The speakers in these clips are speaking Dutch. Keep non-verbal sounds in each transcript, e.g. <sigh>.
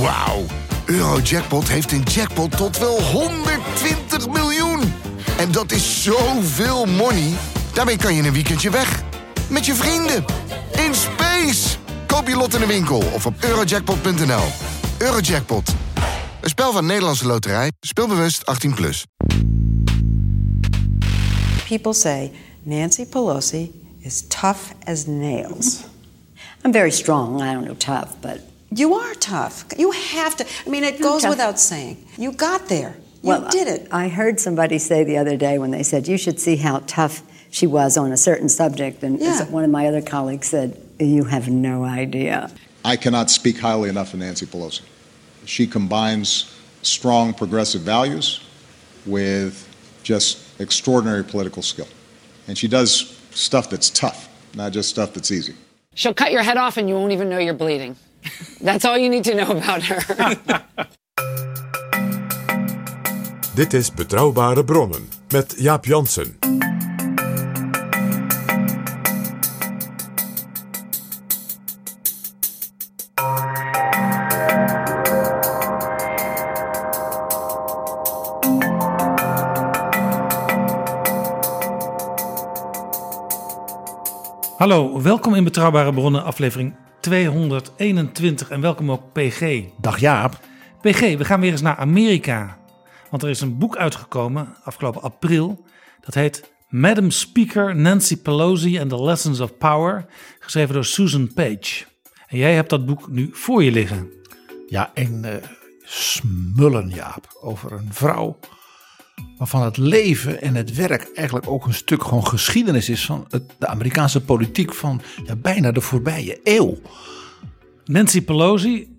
Wauw. Eurojackpot heeft een jackpot tot wel 120 miljoen. En dat is zoveel money. Daarmee kan je een weekendje weg. Met je vrienden. In space. Koop je lot in de winkel of op eurojackpot.nl. Eurojackpot. Een spel van Nederlandse Loterij. Speelbewust 18+. Plus. People say Nancy Pelosi is tough as nails. I'm very strong. I don't know tough, but You are tough. You have to. I mean, it goes tough. without saying. You got there. You well, did it. I heard somebody say the other day when they said you should see how tough she was on a certain subject, and Yeah. one of my other colleagues said, "You have no idea." I cannot speak highly enough of Nancy Pelosi. She combines strong progressive values with just extraordinary political skill. And she does stuff that's tough, not just stuff that's easy. She'll cut your head off and you won't even know you're bleeding. That's all you need to know about her. Dit is Betrouwbare Bronnen met Jaap Jansen. Hallo, welkom in Betrouwbare Bronnen, aflevering 221 en welkom ook PG. Dag Jaap. PG, we gaan weer eens naar Amerika. Want er is een boek uitgekomen afgelopen april. Dat heet Madam Speaker Nancy Pelosi and the Lessons of Power. Geschreven door Susan Page. En jij hebt dat boek nu voor je liggen. Ja, een eh, smullen Jaap over een vrouw waarvan het leven en het werk eigenlijk ook een stuk gewoon geschiedenis is van het, de Amerikaanse politiek van ja, bijna de voorbije eeuw. Nancy Pelosi,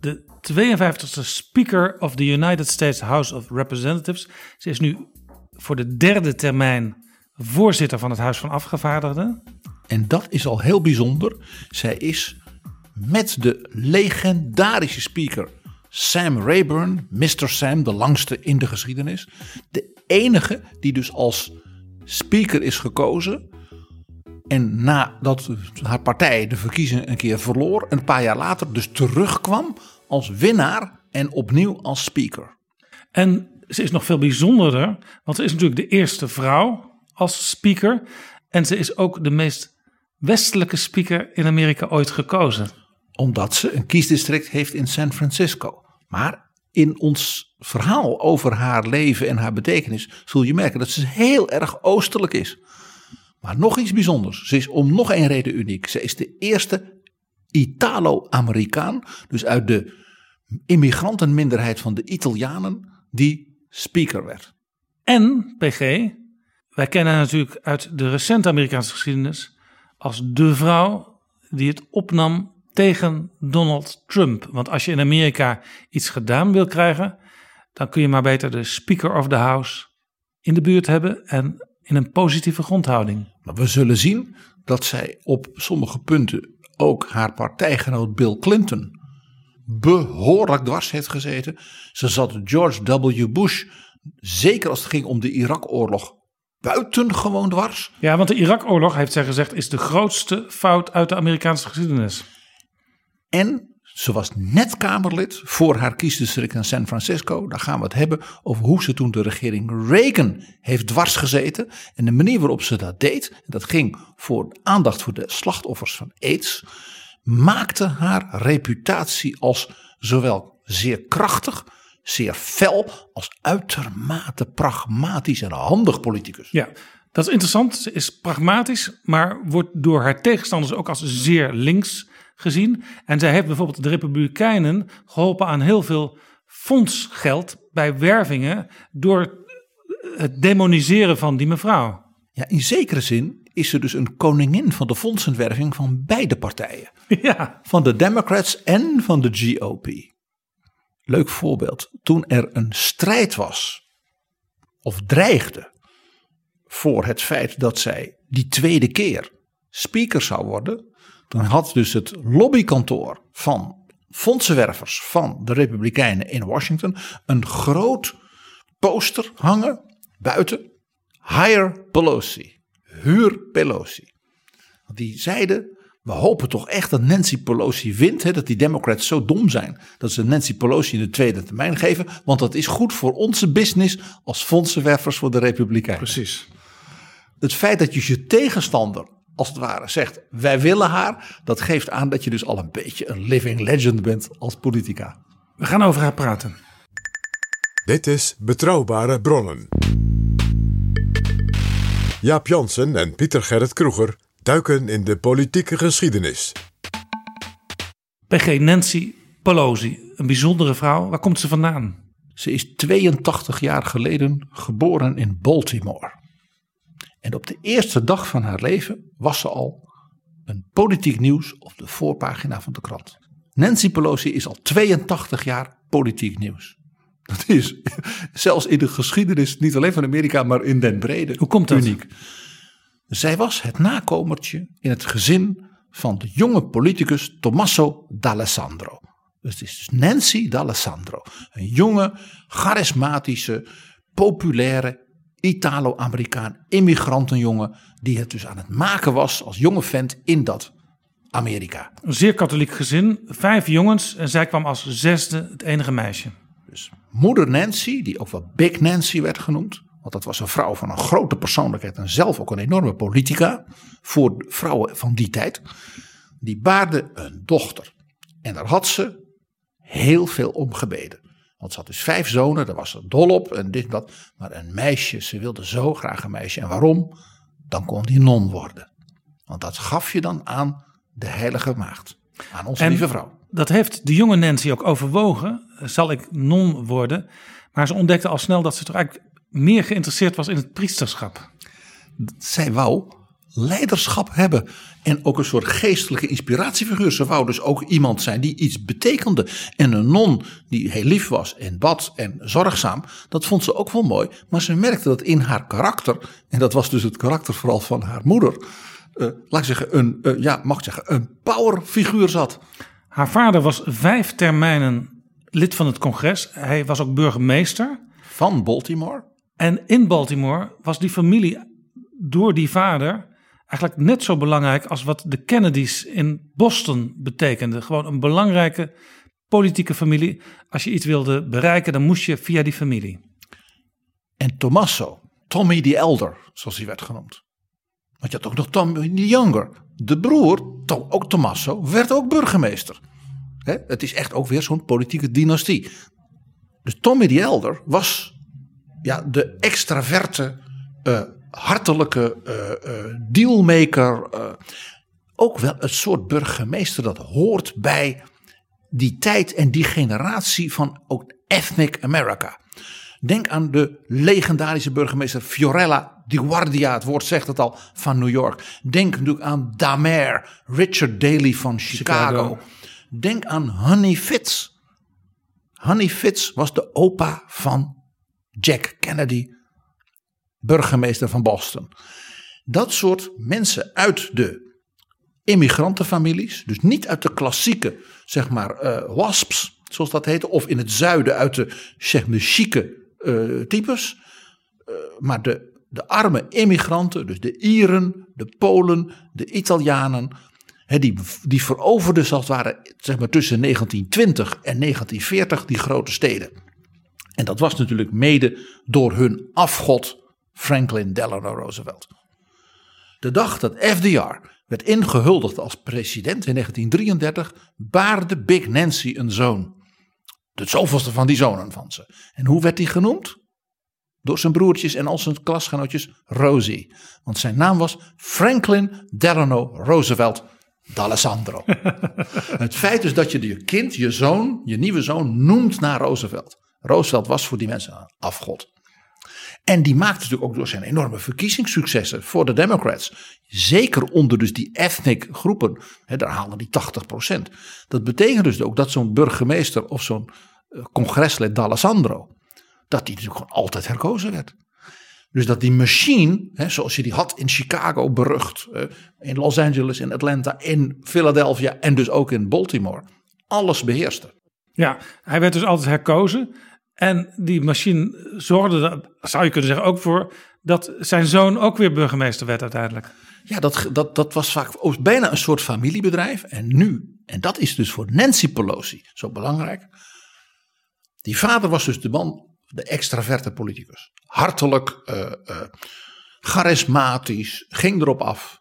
de 52e Speaker of the United States House of Representatives. Ze is nu voor de derde termijn voorzitter van het Huis van Afgevaardigden. En dat is al heel bijzonder. Zij is met de legendarische speaker Sam Rayburn, Mr. Sam, de langste in de geschiedenis, de enige die dus als speaker is gekozen. En nadat haar partij de verkiezingen een keer verloor, een paar jaar later dus terugkwam als winnaar en opnieuw als speaker. En ze is nog veel bijzonderder, want ze is natuurlijk de eerste vrouw als speaker. En ze is ook de meest westelijke speaker in Amerika ooit gekozen. omdat ze een kiesdistrict heeft in San Francisco. Maar in ons verhaal over haar leven en haar betekenis zul je merken dat ze heel erg oostelijk is. Maar nog iets bijzonders. Ze is om nog een reden uniek. Ze is de eerste Italo-Amerikaan, dus uit de immigrantenminderheid van de Italianen, die speaker werd. En, PG, wij kennen haar natuurlijk uit de recente Amerikaanse geschiedenis als de vrouw die het opnam tegen Donald Trump. Want als je in Amerika iets gedaan wil krijgen, dan kun je maar beter de Speaker of the House in de buurt hebben en in een positieve grondhouding. Maar we zullen zien dat zij op sommige punten ook haar partijgenoot Bill Clinton behoorlijk dwars heeft gezeten. Ze zat George W. Bush, zeker als het ging om de Irak-oorlog, buitengewoon dwars. Ja, want de Irak-oorlog, heeft zij gezegd, is de grootste fout uit de Amerikaanse geschiedenis. En ze was net Kamerlid voor haar kiesdistrict in San Francisco. Daar gaan we het hebben over hoe ze toen de regering Reagan heeft dwars gezeten. En de manier waarop ze dat deed, dat ging voor aandacht voor de slachtoffers van AIDS, maakte haar reputatie als zowel zeer krachtig, zeer fel, als uitermate pragmatisch en handig politicus. Ja, dat is interessant. Ze is pragmatisch, maar wordt door haar tegenstanders ook als zeer links gezien. En zij heeft bijvoorbeeld de Republikeinen geholpen aan heel veel fondsgeld bij wervingen door het demoniseren van die mevrouw. Ja, in zekere zin is ze dus een koningin van de fondsenwerving van beide partijen. <laughs> Ja, Van de Democrats en van de GOP. Leuk voorbeeld. Toen er een strijd was, of dreigde, voor het feit dat zij die tweede keer speaker zou worden. Dan had dus het lobbykantoor van fondsenwervers van de Republikeinen in Washington een groot poster hangen buiten. Hire Pelosi. Huur Pelosi. Die zeiden, we hopen toch echt dat Nancy Pelosi wint. Hè, dat die Democrats zo dom zijn dat ze Nancy Pelosi in de tweede termijn geven. Want dat is goed voor onze business als fondsenwervers voor de Republikeinen. Precies. Het feit dat je je tegenstander als het ware zegt wij willen haar. Dat geeft aan dat je dus al een beetje een living legend bent als politica. We gaan over haar praten. Dit is Betrouwbare Bronnen. Jaap Jansen en Pieter Gerrit Kroeger duiken in de politieke geschiedenis. PG Nancy Pelosi, een bijzondere vrouw. Waar komt ze vandaan? Ze is 82 jaar geleden geboren in Baltimore. En op de eerste dag van haar leven was ze al een politiek nieuws op de voorpagina van de krant. Nancy Pelosi is al 82 jaar politiek nieuws. Dat is <laughs> zelfs in de geschiedenis niet alleen van Amerika, maar in den brede. Hoe komt dat? Uniek. Zij was het nakomertje in het gezin van de jonge politicus Tommaso d'Alessandro. Dus het is dus Nancy d'Alessandro. Een jonge, charismatische, populaire Italo-Amerikaan immigrantenjongen. Die het dus aan het maken was als jonge vent in dat Amerika. Een zeer katholiek gezin, vijf jongens en zij kwam als zesde het enige meisje. Dus moeder Nancy, die ook wel Big Nancy werd genoemd. Want dat was een vrouw van een grote persoonlijkheid en zelf ook een enorme politica. Voor vrouwen van die tijd. Die baarde een dochter. En daar had ze heel veel om gebeden. Want ze had dus vijf zonen, daar was ze dol op en dit en dat. Maar een meisje, ze wilde zo graag een meisje. En waarom? Dan kon die non worden. Want dat gaf je dan aan de heilige maagd. Aan onze En- lieve vrouw. Dat heeft de jonge Nancy ook overwogen. Zal ik non worden? Maar ze ontdekte al snel dat ze toch eigenlijk meer geïnteresseerd was in het priesterschap. zij wou leiderschap hebben. En ook een soort geestelijke inspiratiefiguur. Ze wou dus ook iemand zijn die iets betekende. En een non die heel lief was en bad en zorgzaam. Dat vond ze ook wel mooi. Maar ze merkte dat in haar karakter. En dat was dus het karakter vooral van haar moeder. eh, laat ik zeggen, een, eh, ja, mag ik zeggen, een powerfiguur zat. Haar vader was vijf termijnen lid van het congres. Hij was ook burgemeester. Van Baltimore. En in Baltimore was die familie door die vader eigenlijk net zo belangrijk als wat de Kennedys in Boston betekenden. Gewoon een belangrijke politieke familie. Als je iets wilde bereiken, dan moest je via die familie. En Tommaso, Tommy the Elder, zoals hij werd genoemd. Want je had ook nog Tommy the Younger. De broer, ook Tommaso, werd ook burgemeester. Het is echt ook weer zo'n politieke dynastie. Dus Tommy the Elder was ja, de extraverte, eh, hartelijke eh, eh, dealmaker. eh, ook wel het soort burgemeester dat hoort bij die tijd en die generatie van ook ethnic America. Denk aan de legendarische burgemeester Fiorella Di Guardia, het woord zegt het al, van New York. Denk natuurlijk aan Damer, Richard Daley van Chicago. Chicago. Denk aan Honey Fitz. Honey Fitz was de opa van Jack Kennedy, burgemeester van Boston. Dat soort mensen uit de immigrantenfamilies, dus niet uit de klassieke, zeg maar, eh, wasps, zoals dat heette, of in het zuiden uit de, zeg maar, chique eh, types, eh, maar de, de arme immigranten, dus de Ieren, de Polen, de Italianen, die, die veroverden, zoals het ware, zeg maar, tussen 1920 en 1940 die grote steden. En dat was natuurlijk mede door hun afgod Franklin Delano Roosevelt. De dag dat FDR werd ingehuldigd als president in 1933, baarde Big Nancy een zoon. De zoveelste van die zonen van ze. En hoe werd hij genoemd? Door zijn broertjes en al zijn klasgenootjes Rosie. Want zijn naam was Franklin Delano Roosevelt d'Alessandro. <laughs> Het feit is dat je je kind, je zoon, je nieuwe zoon noemt naar Roosevelt. Roosevelt was voor die mensen een afgod. En die maakte natuurlijk ook door zijn enorme verkiezingssuccessen voor de Democrats. Zeker onder dus die ethnic groepen. Hè, daar haalden die 80%. Dat betekent dus ook dat zo'n burgemeester of zo'n eh, congreslid D'Alessandro. Dat die natuurlijk gewoon altijd herkozen werd. Dus dat die machine, hè, zoals je die had in Chicago berucht. in Los Angeles, in Atlanta, in Philadelphia en dus ook in Baltimore. Alles beheerste. Ja, hij werd dus altijd herkozen. En die machine zorgde, er, zou je kunnen zeggen, ook voor dat zijn zoon ook weer burgemeester werd uiteindelijk. Ja, dat, dat, dat was vaak bijna een soort familiebedrijf. En nu, en dat is dus voor Nancy Pelosi zo belangrijk. Die vader was dus de man, de extraverte politicus. Hartelijk, eh, eh, charismatisch, ging erop af.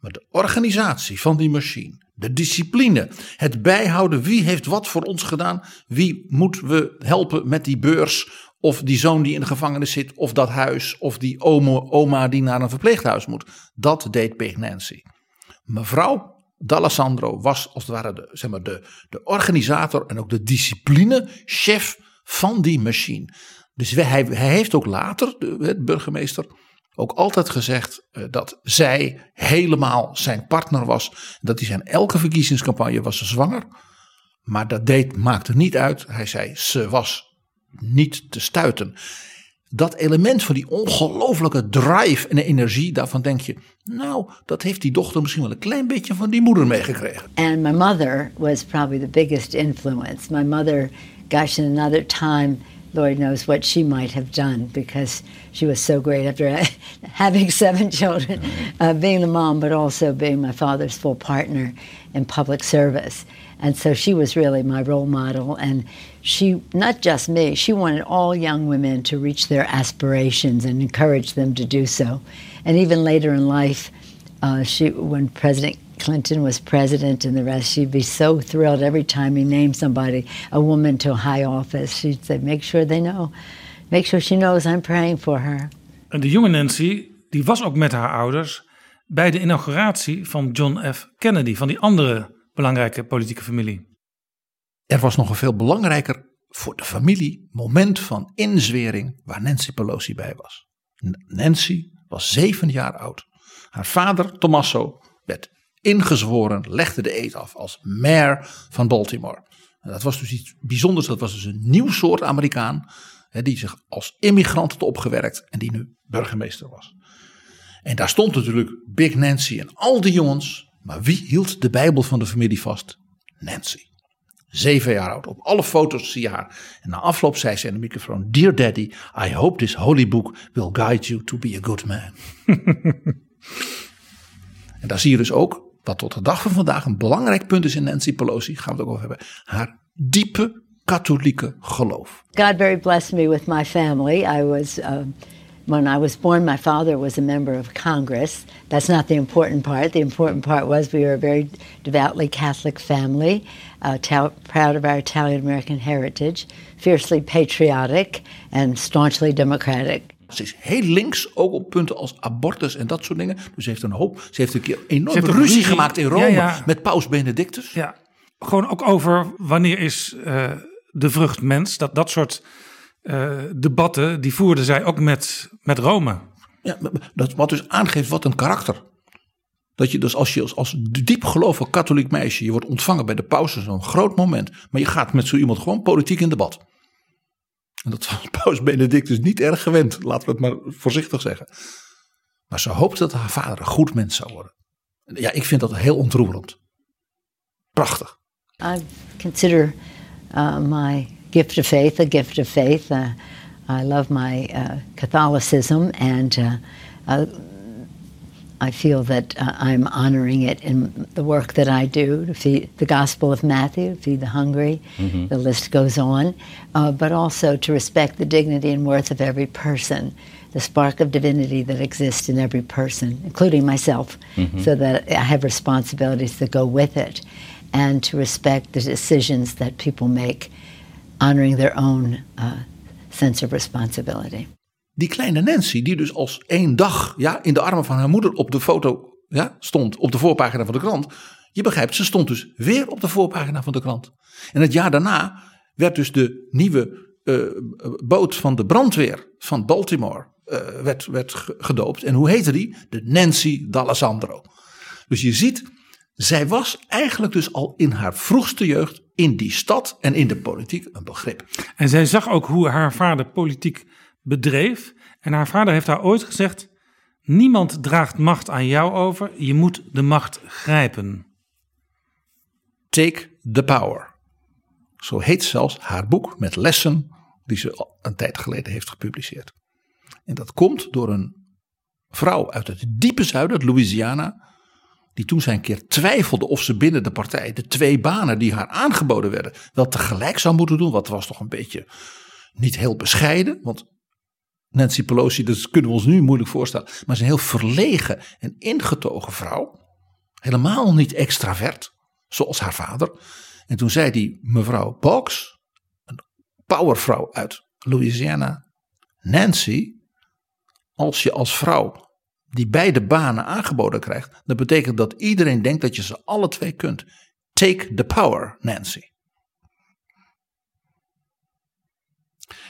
Maar de organisatie van die machine, de discipline, het bijhouden wie heeft wat voor ons gedaan, wie moeten we helpen met die beurs, of die zoon die in de gevangenis zit, of dat huis, of die oma, oma die naar een verpleeghuis moet. Dat deed Big Nancy. Mevrouw D'Alessandro was als het ware de, zeg maar de, de organisator en ook de discipline-chef van die machine. Dus hij, hij heeft ook later, de, burgemeester, ook altijd gezegd uh, dat zij helemaal zijn partner was. Dat hij zijn elke verkiezingscampagne was zwanger. Maar dat deed, maakte niet uit. Hij zei ze was niet te stuiten. Dat element van die ongelofelijke drive en energie, daarvan denk je, nou, dat heeft die dochter misschien wel een klein beetje van die moeder meegekregen. And my mother was probably the biggest influence. My mother, gosh, in another time, Lord knows what she might have done because she was so great after <laughs> having seven children, uh, being the mom, but also being my father's full partner in public service. And so she was really my role model. And she, not just me, she wanted all young women to reach their aspirations and encourage them to do so. And even later in life, uh, she, when President Clinton was president and the rest, she'd be so thrilled every time he named somebody, a woman, to a high office. She'd say, make sure they know. Make sure she knows I'm praying for her. En de jonge Nancy, die was ook met haar ouders bij de inauguratie van John F. Kennedy, van die andere belangrijke politieke familie. Er was nog een veel belangrijker voor de familie moment van inzwering waar Nancy Pelosi bij was. Nancy was zeven jaar oud. Haar vader, Tommaso, werd ingezworen, legde de eet af als mayor van Baltimore. dat was dus iets bijzonders. Dat was dus een nieuw soort Amerikaan. die zich als immigrant had opgewerkt en die nu burgemeester was. En daar stond natuurlijk Big Nancy en al die jongens maar wie hield de Bijbel van de familie vast? Nancy. Zeven jaar oud. Op alle foto's zie je haar. En na afloop zei ze in de microfoon: Dear Daddy, I hope this holy book will guide you to be a good man. <laughs> en daar zie je dus ook wat tot de dag van vandaag een belangrijk punt is in Nancy Pelosi. Gaan we het ook over hebben. Haar diepe katholieke geloof. God very blessed me with my family. I was. Uh... when I was born, my father was a member of Congress. That's not the important part. The important part was we were a very devoutly Catholic family, uh, proud of our Italian American heritage, fiercely patriotic, and staunchly democratic. Ze is heel links, ook op punten als abortus en dat soort dingen. Dus ze heeft een hoop. Ze heeft een keer enorm ruzie, ruzie, gemaakt in Rome ja, ja. met Paus Benedictus. Ja, gewoon ook over wanneer is uh, de vrucht mens. Dat, dat soort uh, debatten, die voerde zij ook met, met Rome. Ja, dat, wat dus aangeeft wat een karakter. Dat je dus als je als, als diep gelovig katholiek meisje, je wordt ontvangen bij de paus, een groot moment. Maar je gaat met zo iemand gewoon politiek in debat. En dat was paus Benedictus niet erg gewend, laten we het maar voorzichtig zeggen. Maar ze hoopte dat haar vader een goed mens zou worden. Ja, ik vind dat heel ontroerend. Prachtig. I consider uh, my gift of faith, a gift of faith. Uh, I love my uh, Catholicism, and uh, uh I feel that uh, I'm honoring it in the work that I do to feed the Gospel of Matthew, feed the hungry. Mm-hmm. The list goes on, uh, but also to respect the dignity and worth of every person. The spark of divinity that exists in every person, including myself, mm-hmm. so that I have responsibilities that go with it, and to respect the decisions that people make honoring their own uh, sense of responsibility. Die kleine Nancy, die dus als één dag ja, in de armen van haar moeder op de foto ja, stond, op de voorpagina van de krant. Je begrijpt, ze stond dus weer op de voorpagina van de krant. En het jaar daarna werd dus de nieuwe uh, boot van de brandweer van Baltimore uh, werd, werd gedoopt. En hoe heette die? De Nancy D'Alessandro. Dus je ziet, zij was eigenlijk dus al in haar vroegste jeugd in die stad en in de politiek een begrip. En zij zag ook hoe haar vader politiek bedreef. En haar vader heeft haar ooit gezegd: Niemand draagt macht aan jou over, je moet de macht grijpen. Take the power. Zo heet zelfs haar boek met lessen die ze een tijd geleden heeft gepubliceerd. En dat komt door een vrouw uit het diepe zuiden, Louisiana. Die toen zijn keer twijfelde of ze binnen de partij de twee banen die haar aangeboden werden. wel tegelijk zou moeten doen. Wat was toch een beetje niet heel bescheiden. Want Nancy Pelosi, dat kunnen we ons nu moeilijk voorstellen. Maar is een heel verlegen en ingetogen vrouw. Helemaal niet extravert, zoals haar vader. En toen zei die mevrouw Box, een powervrouw uit Louisiana. Nancy, als je als vrouw die beide banen aangeboden krijgt, dan betekent dat iedereen denkt dat je ze alle twee kunt. Take the power, Nancy.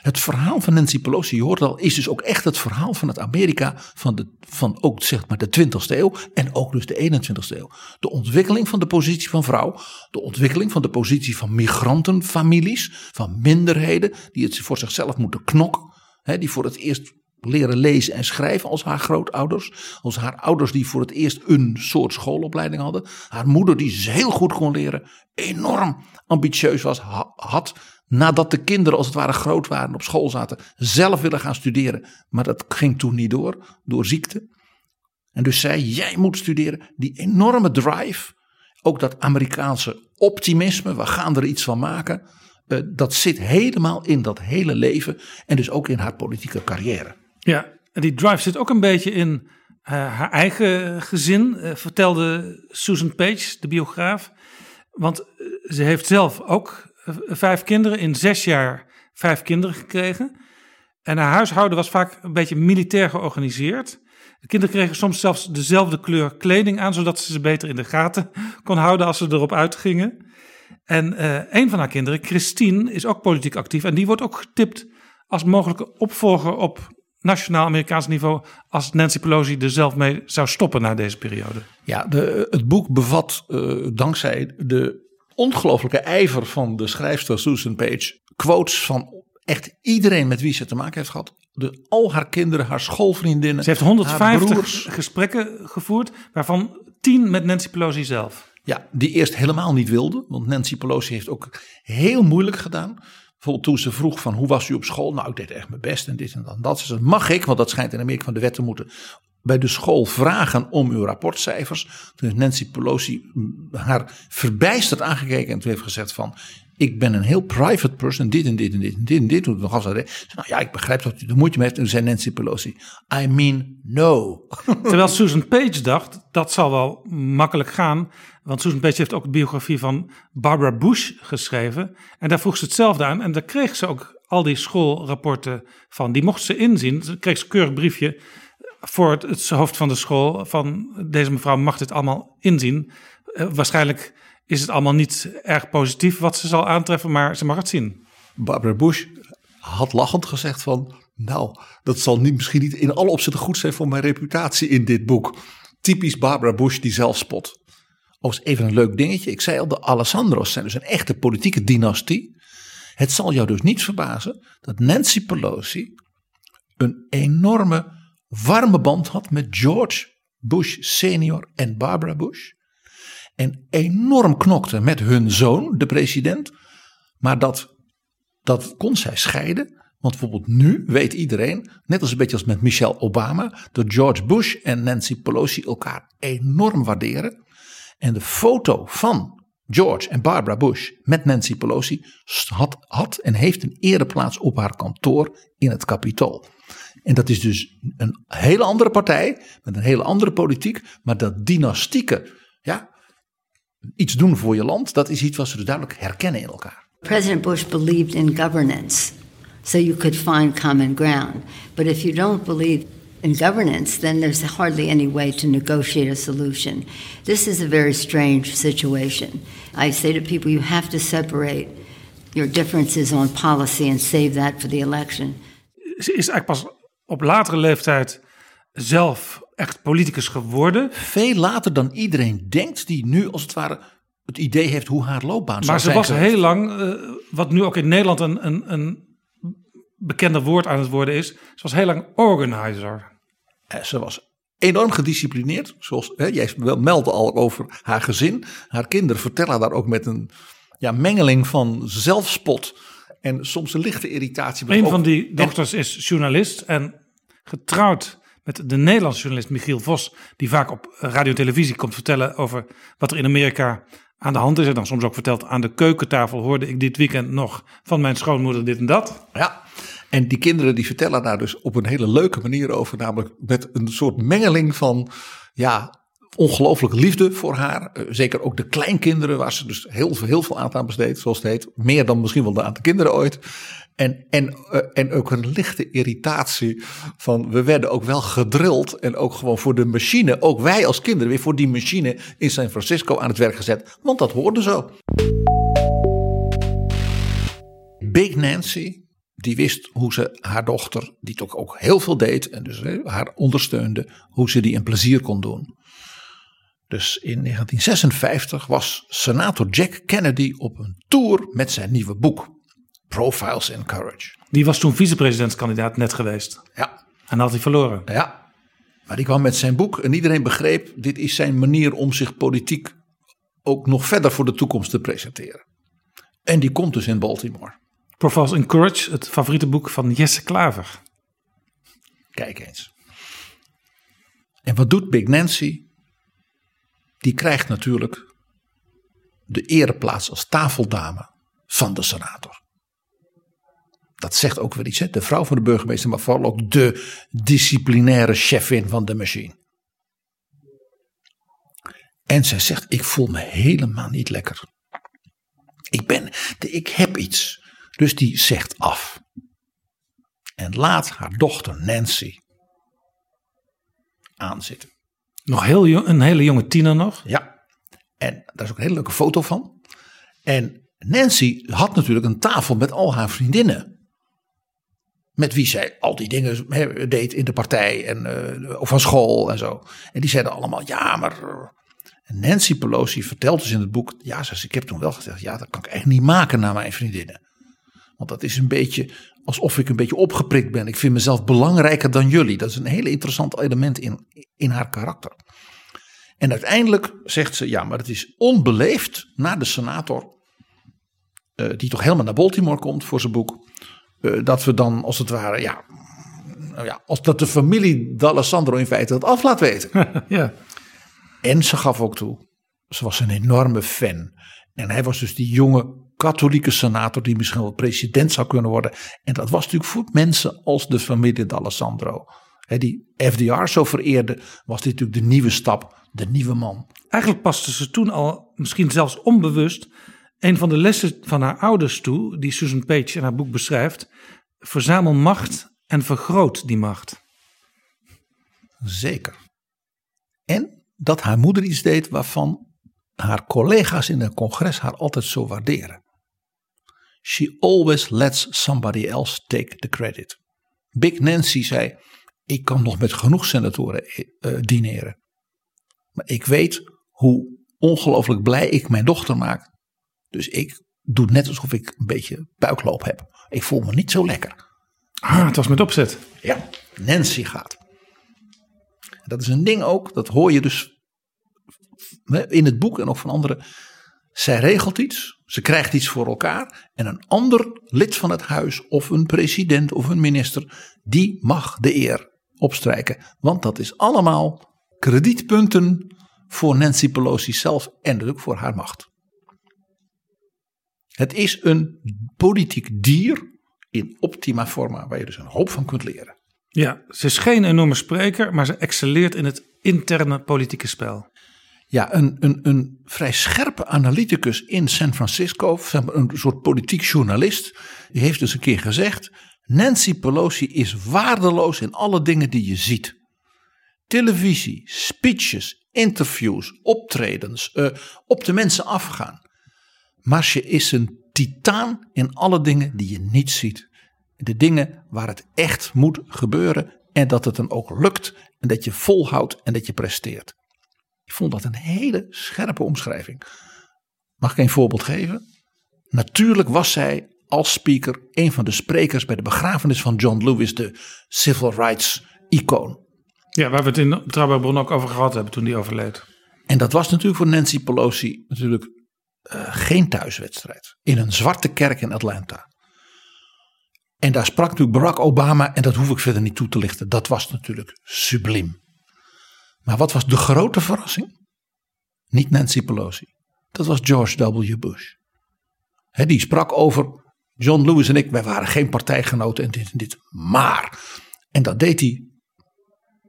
Het verhaal van Nancy Pelosi, je hoort al, is dus ook echt het verhaal van het Amerika van, de, van ook zeg maar de 20ste eeuw en ook dus de 21ste eeuw. De ontwikkeling van de positie van vrouw, de ontwikkeling van de positie van migrantenfamilies, van minderheden die het voor zichzelf moeten knokken, hè, die voor het eerst leren lezen en schrijven als haar grootouders. Als haar ouders die voor het eerst een soort schoolopleiding hadden. Haar moeder die heel goed kon leren. Enorm ambitieus was. Had nadat de kinderen als het ware groot waren op school zaten. Zelf willen gaan studeren. Maar dat ging toen niet door. Door ziekte. En dus zei jij moet studeren. Die enorme drive. Ook dat Amerikaanse optimisme. We gaan er iets van maken. Uh, dat zit helemaal in dat hele leven. En dus ook in haar politieke carrière. Ja, en die drive zit ook een beetje in uh, haar eigen gezin, uh, vertelde Susan Page, de biograaf. Want uh, ze heeft zelf ook vijf kinderen, in zes jaar vijf kinderen gekregen. En haar huishouden was vaak een beetje militair georganiseerd. De kinderen kregen soms zelfs dezelfde kleur kleding aan, zodat ze ze beter in de gaten <laughs> kon houden als ze erop uitgingen. En een van haar kinderen, Christine, is ook politiek actief. En die wordt ook getipt als mogelijke opvolger op nationaal Amerikaans niveau als Nancy Pelosi er zelf mee zou stoppen na deze periode? Ja, de, het boek bevat uh, dankzij de ongelooflijke ijver van de schrijfster Susan Page quotes van echt iedereen met wie ze te maken heeft gehad. De, al haar kinderen, haar schoolvriendinnen. Ze heeft 150 gesprekken gevoerd, waarvan 10 met Nancy Pelosi zelf. Ja, die eerst helemaal niet wilde, want Nancy Pelosi heeft ook heel moeilijk gedaan. Toen ze vroeg van hoe was u op school? Nou, ik deed echt mijn best en dit en dat. dat. Ze zei, mag ik, want dat schijnt in Amerika van de wet te moeten, bij de school vragen om uw rapportcijfers. Toen heeft Nancy Pelosi haar verbijsterd aangekeken en toen heeft gezegd van, ik ben een heel private person, dit en dit en dit en dit en dit. Toen nog als nou ja, ik begrijp dat u de moeite mee heeft. En toen zei Nancy Pelosi, I mean no. Terwijl Susan Page dacht, dat zal wel makkelijk gaan. Want Susan Page heeft ook de biografie van Barbara Bush geschreven. En daar vroeg ze hetzelfde aan. En daar kreeg ze ook al die schoolrapporten van. Die mocht ze inzien. Ze kreeg een keurig briefje voor het, het hoofd van de school. Van deze mevrouw mag dit allemaal inzien. Uh, waarschijnlijk is het allemaal niet erg positief wat ze zal aantreffen, maar ze mag het zien. Barbara Bush had lachend gezegd van, nou, dat zal niet, misschien niet in alle opzichten goed zijn voor mijn reputatie in dit boek. Typisch Barbara Bush die zelfspot. Als even een leuk dingetje. Ik zei al, de Alessandro's zijn dus een echte politieke dynastie. Het zal jou dus niet verbazen dat Nancy Pelosi een enorme warme band had met George Bush senior en Barbara Bush. En enorm knokte met hun zoon, de president. Maar dat, dat kon zij scheiden. Want bijvoorbeeld nu weet iedereen, net als een beetje als met Michelle Obama, dat George Bush en Nancy Pelosi elkaar enorm waarderen. En de foto van George en Barbara Bush met Nancy Pelosi had, had en heeft een ereplaats op haar kantoor in het Capitool. En dat is dus een hele andere partij met een hele andere politiek, maar dat dynastieke, ja, iets doen voor je land, dat is iets wat ze dus duidelijk herkennen in elkaar. President Bush believed in governance, so you could find common ground. But if you don't believe in governance, then there's hardly any way to negotiate a solution. This is a very strange situation. I say to people, you have to separate your differences on policy and save that for the election. Ze is eigenlijk pas op latere leeftijd zelf echt politicus geworden. Veel later dan iedereen denkt, die nu als het ware het idee heeft hoe haar loopbaan maar zou zijn. Maar ze was heel lang, uh, wat nu ook in Nederland een, een, een bekender woord aan het worden is, ze was heel lang organizer. Uh, ze was enorm gedisciplineerd, zoals hè, jij meldde al over haar gezin. Haar kinderen vertellen daar ook met een ja, mengeling van zelfspot en soms een lichte irritatie. Een van die dochters is journalist en getrouwd met de Nederlandse journalist Michiel Vos, die vaak op radio en televisie komt vertellen over wat er in Amerika aan de hand is. En dan soms ook vertelt aan de keukentafel hoorde ik dit weekend nog van mijn schoonmoeder dit en dat. Ja, en die kinderen die vertellen daar dus op een hele leuke manier over. Namelijk met een soort mengeling van ja, ongelooflijke liefde voor haar. Eh, Zeker ook de kleinkinderen waar ze dus heel, veel- heel veel aandacht aan besteedt. Zoals het heet. Meer dan misschien wel de aantal kinderen ooit. En, en, eh, en ook een lichte irritatie van we werden ook wel gedrild. En ook gewoon voor de machine. Ook wij als kinderen weer voor die machine in San Francisco aan het werk gezet. Want dat hoorde zo. Big Nancy, die wist hoe ze haar dochter, die toch ook heel veel deed en dus haar ondersteunde, hoe ze die een plezier kon doen. Dus in 1956 was senator Jack Kennedy op een tour met zijn nieuwe boek, Profiles in Courage. Die was toen vicepresidentskandidaat net geweest. Ja, En had hij verloren. ja. Maar die kwam met zijn boek en iedereen begreep, dit is zijn manier om zich politiek ook nog verder voor de toekomst te presenteren. En die komt dus in Baltimore. Profiles in Courage, het favoriete boek van Jesse Klaver. Kijk eens. En wat doet Big Nancy? Die krijgt natuurlijk de ereplaats als tafeldame van de senator. Dat zegt ook weer iets, de vrouw van de burgemeester, maar vooral ook de disciplinaire chefin van de machine. En zij zegt: Ik voel me helemaal niet lekker. Ik ben, ik heb iets. Dus die zegt af. En laat haar dochter Nancy aanzitten. Nog heel jong, een hele jonge tiener nog. Ja. En daar is ook een hele leuke foto van. En Nancy had natuurlijk een tafel met al haar vriendinnen. Met wie zij al die dingen deed in de partij en, eh, of van school en zo. En die zeiden allemaal, ja, maar... eh, Nancy Pelosi vertelt dus in het boek... Ja, ze, ik heb toen wel gezegd, ja, dat kan ik echt niet maken naar mijn vriendinnen. Want dat is een beetje alsof ik een beetje opgeprikt ben. Ik vind mezelf belangrijker dan jullie. Dat is een hele interessant element in, in haar karakter. En uiteindelijk zegt ze, ja, maar het is onbeleefd naar de senator, eh, die toch helemaal naar Baltimore komt voor zijn boek, eh, dat we dan als het ware, ja, nou ja, als dat de familie D'Alessandro in feite dat af laat weten. <laughs> Ja. En ze gaf ook toe, ze was een enorme fan. En hij was dus die jonge katholieke senator die misschien wel president zou kunnen worden. En dat was natuurlijk voor mensen als de familie D'Alessandro. Die FDR zo vereerde, was dit natuurlijk de nieuwe stap, de nieuwe man. Eigenlijk paste ze toen al, misschien zelfs onbewust, een van de lessen van haar ouders toe, die Susan Page in haar boek beschrijft. Verzamel macht en vergroot die macht. Zeker. En dat haar moeder iets deed waarvan haar collega's in het congres haar altijd zo waarderen. She always lets somebody else take the credit. Big Nancy zei: Ik kan nog met genoeg senatoren eh, dineren. Maar ik weet hoe ongelooflijk blij ik mijn dochter maak. Dus ik doe net alsof ik een beetje buikloop heb. Ik voel me niet zo lekker. Ah, het was met opzet. Ja, Nancy gaat. Dat is een ding ook, dat hoor je dus in het boek en ook van anderen. Zij regelt iets, ze krijgt iets voor elkaar en een ander lid van het huis of een president of een minister, die mag de eer opstrijken. Want dat is allemaal kredietpunten voor Nancy Pelosi zelf en natuurlijk voor haar macht. Het is een politiek dier in optima forma, waar je dus een hoop van kunt leren. Ja, ze is geen enorme spreker, maar ze excelleert in het interne politieke spel. Ja, een, een, een vrij scherpe analyticus in San Francisco, een soort politiek journalist, die heeft dus een keer gezegd: Nancy Pelosi is waardeloos in alle dingen die je ziet. Televisie, speeches, interviews, optredens, eh, op de mensen afgaan. Maar ze is een titaan in alle dingen die je niet ziet. De dingen waar het echt moet gebeuren en dat het dan ook lukt en dat je volhoudt en dat je presteert. Ik vond dat een hele scherpe omschrijving. Mag ik een voorbeeld geven? Natuurlijk was zij als speaker een van de sprekers bij de begrafenis van John Lewis, de civil rights icoon. Ja, waar we het in Betrouwbare Bron ook over gehad hebben toen die overleed. En dat was natuurlijk voor Nancy Pelosi natuurlijk uh, geen thuiswedstrijd. In een zwarte kerk in Atlanta. En daar sprak natuurlijk Barack Obama, en dat hoef ik verder niet toe te lichten. Dat was natuurlijk subliem. Maar wat was de grote verrassing? Niet Nancy Pelosi. Dat was George W. Bush. Hè, die sprak over John Lewis en ik, wij waren geen partijgenoten en dit en dit. Maar, en dat deed hij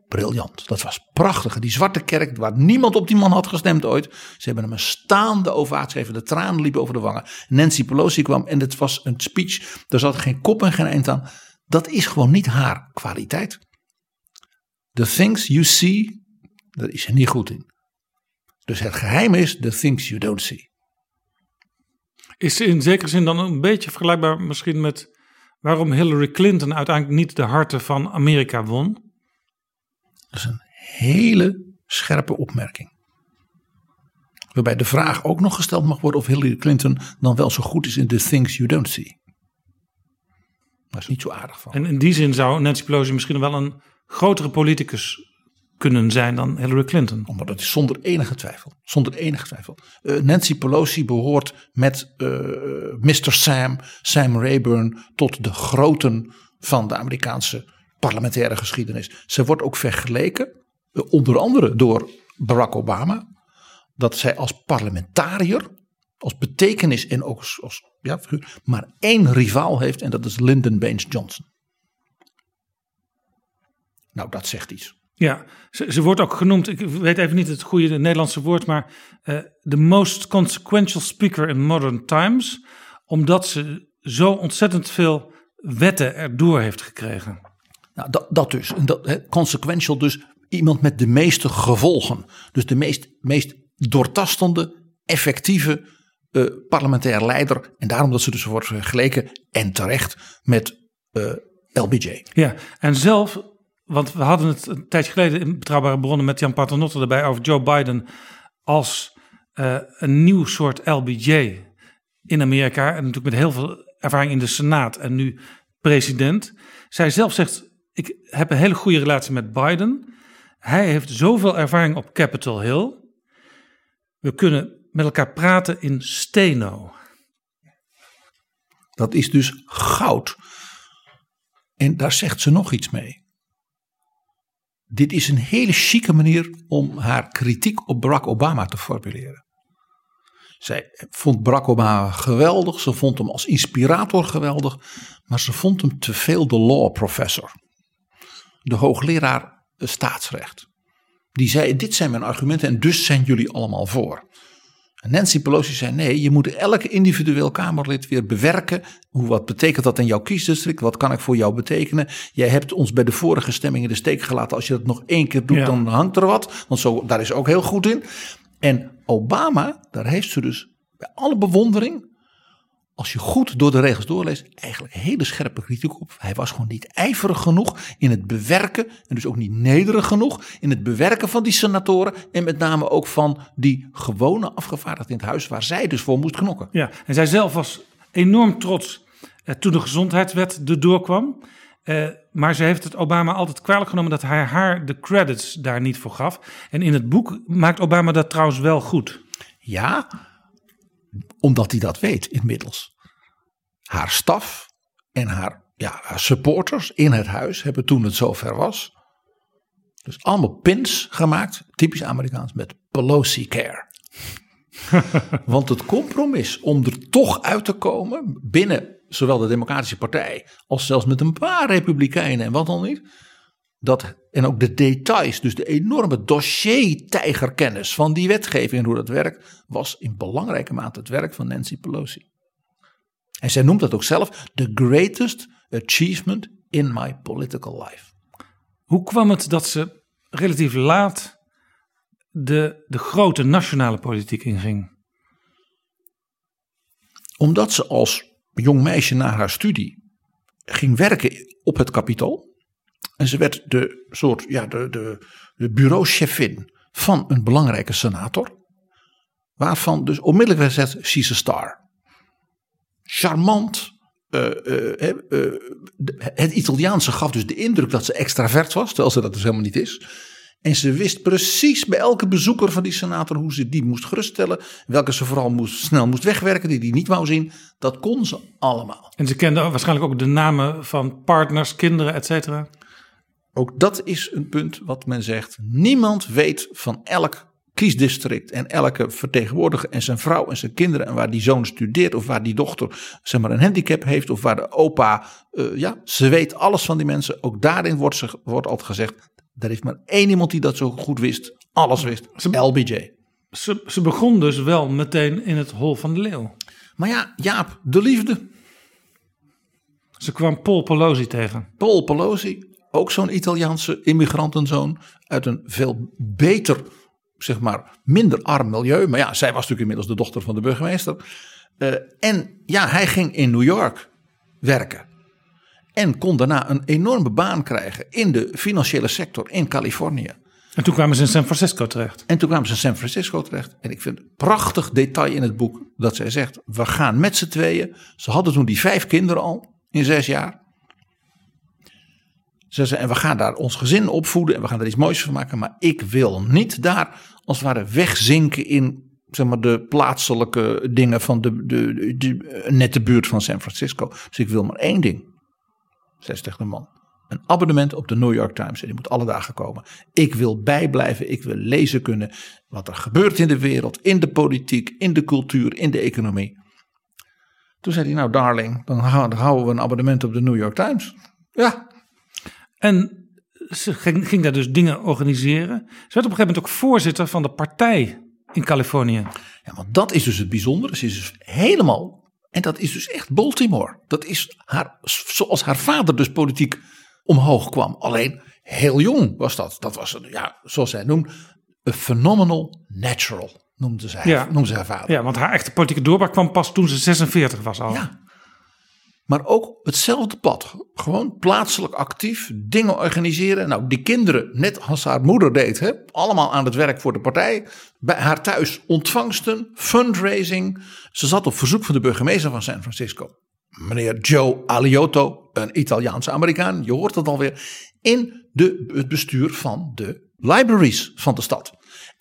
briljant. Dat was prachtig. Die zwarte kerk, waar niemand op die man had gestemd ooit. Ze hebben hem een staande ovatie gegeven. De tranen liepen over de wangen. Nancy Pelosi kwam en het was een speech. Daar zat geen kop en geen eind aan. Dat is gewoon niet haar kwaliteit. The things you see, daar is ze niet goed in. Dus het geheim is the things you don't see. Is in zekere zin dan een beetje vergelijkbaar misschien met waarom Hillary Clinton uiteindelijk niet de harten van Amerika won? Dat is een hele scherpe opmerking. Waarbij de vraag ook nog gesteld mag worden of Hillary Clinton dan wel zo goed is in the things you don't see. Dat is niet zo aardig van. En in die zin zou Nancy Pelosi misschien wel een grotere politicus kunnen zijn dan Hillary Clinton. Maar dat is zonder enige twijfel. Zonder enige twijfel. Uh, Nancy Pelosi behoort met uh, Mr. Sam, Sam Rayburn, tot de groten van de Amerikaanse parlementaire geschiedenis. Ze wordt ook vergeleken, uh, onder andere door Barack Obama, dat zij als parlementariër, als betekenis en ook als, als ja, figuur, maar één rivaal heeft en dat is Lyndon Baines Johnson. Nou, dat zegt iets. Ja, ze, ze, wordt ook genoemd, ik weet even niet het goede Nederlandse woord, maar uh, the most consequential speaker in modern times, omdat ze zo ontzettend veel wetten erdoor heeft gekregen. Nou, dat, dat dus, dat, he, consequential dus iemand met de meeste gevolgen, dus de meest, meest doortastende, effectieve uh, parlementair leider. En daarom dat ze dus wordt vergeleken, en terecht, met uh, LBJ. Ja, en zelf want we hadden het een tijdje geleden in Betrouwbare Bronnen met Jan Paternotte erbij over Joe Biden als uh, een nieuw soort LBJ in Amerika. En natuurlijk met heel veel ervaring in de Senaat en nu president. Zij zelf zegt, ik heb een hele goede relatie met Biden. Hij heeft zoveel ervaring op Capitol Hill. We kunnen met elkaar praten in steno. Dat is dus goud. En daar zegt ze nog iets mee dit is een hele chique manier om haar kritiek op Barack Obama te formuleren. Zij vond Barack Obama geweldig, ze vond hem als inspirator geweldig, maar ze vond hem te veel de law professor. De hoogleraar staatsrecht. Die zei: Dit zijn mijn argumenten en dus zijn jullie allemaal voor. Nancy Pelosi zei nee, je moet elke individueel Kamerlid weer bewerken. Hoe, wat betekent dat in jouw kiesdistrict? Wat kan ik voor jou betekenen? Jij hebt ons bij de vorige stemming in de steek gelaten. Als je dat nog één keer doet, ja. dan hangt er wat. Want zo, daar is ook heel goed in. En Obama, daar heeft ze dus bij alle bewondering als je goed door de regels doorleest, eigenlijk hele scherpe kritiek op. Hij was gewoon niet ijverig genoeg in het bewerken, en dus ook niet nederig genoeg in het bewerken van die senatoren. En met name ook van die gewone afgevaardigden in het huis, waar zij dus voor moest knokken. Ja, en zij zelf was enorm trots eh, toen de gezondheidswet erdoor kwam. Uh, maar ze heeft het Obama altijd kwalijk genomen dat hij haar de credits daar niet voor gaf. En in het boek maakt Obama dat trouwens wel goed. Ja, omdat hij dat weet inmiddels. Haar staf en haar, ja, haar supporters in het huis hebben toen het zover was. Dus allemaal pins gemaakt, typisch Amerikaans, met Pelosi Care. <laughs> Want het compromis om er toch uit te komen binnen zowel de Democratische Partij als zelfs met een paar Republikeinen en wat dan niet. Dat, en ook de details, dus de enorme dossier-tijgerkennis van die wetgeving en hoe dat werkt, was in belangrijke mate het werk van Nancy Pelosi. En zij noemt dat ook zelf the greatest achievement in my political life. Hoe kwam het dat ze relatief laat de, de grote nationale politiek inging? Omdat ze als jong meisje na haar studie ging werken op het kapitool. En ze werd de soort, ja, de, de, de bureauchefin van een belangrijke senator. Waarvan dus onmiddellijk werd gezegd, she's a star. Charmant. Uh, uh, uh, het Italiaanse gaf dus de indruk dat ze extravert was, terwijl ze dat dus helemaal niet is. En ze wist precies bij elke bezoeker van die senator hoe ze die moest geruststellen. Welke ze vooral moest, snel moest wegwerken, die die niet wou zien. Dat kon ze allemaal. En ze kende waarschijnlijk ook de namen van partners, kinderen, et cetera. Ook dat is een punt wat men zegt. Niemand weet van elk kiesdistrict en elke vertegenwoordiger en zijn vrouw en zijn kinderen en waar die zoon studeert of waar die dochter zeg maar een handicap heeft of waar de opa, eh, ja, ze weet alles van die mensen. Ook daarin wordt, ze, wordt altijd gezegd, er is maar één iemand die dat zo goed wist, alles wist, LBJ. Ze, ze begon dus wel meteen in het hol van de leeuw. Maar ja, Jaap, de liefde. Ze kwam Paul Pelosi tegen. Paul Pelosi, ook zo'n Italiaanse immigrantenzoon uit een veel beter, zeg maar, minder arm milieu. Maar ja, zij was natuurlijk inmiddels de dochter van de burgemeester. Uh, en ja, hij ging in New York werken. En kon daarna een enorme baan krijgen in de financiële sector in Californië. En toen kwamen ze in San Francisco terecht. En toen kwamen ze in San Francisco terecht. En ik vind een prachtig detail in het boek dat zij zegt: we gaan met z'n tweeën. Ze hadden toen die vijf kinderen al in zes jaar. Ze zei, en we gaan daar ons gezin opvoeden en we gaan er iets moois van maken. Maar ik wil niet daar als het ware wegzinken in zeg maar, de plaatselijke dingen van de, de, de, de nette buurt van San Francisco. Dus ik wil maar één ding. Zij tegen de man. Een abonnement op de New York Times. En die moet alle dagen komen. Ik wil bijblijven. Ik wil lezen kunnen. Wat er gebeurt in de wereld. In de politiek. In de cultuur. In de economie. Toen zei hij nou darling. Dan houden we een abonnement op de New York Times. Ja. En ze ging, ging daar dus dingen organiseren. Ze werd op een gegeven moment ook voorzitter van de partij in Californië. Ja, want dat is dus het bijzondere. Ze is dus helemaal en dat is dus echt Baltimore. Dat is haar, zoals haar vader dus politiek omhoog kwam. Alleen heel jong was dat. Dat was, een, ja, zoals zij noemt, een phenomenal natural, noemde zij, ja. noemde ze haar vader. Ja, want haar echte politieke doorbraak kwam pas toen ze 46 was al. Ja. Maar ook hetzelfde pad. Gewoon plaatselijk actief, dingen organiseren. Nou, die kinderen, net als haar moeder deed, hè, allemaal aan het werk voor de partij. Bij haar thuis ontvangsten, fundraising. Ze zat op verzoek van de burgemeester van San Francisco. Meneer Joe Aliotto, een Italiaanse Amerikaan, je hoort het alweer. In de, het bestuur van de libraries van de stad.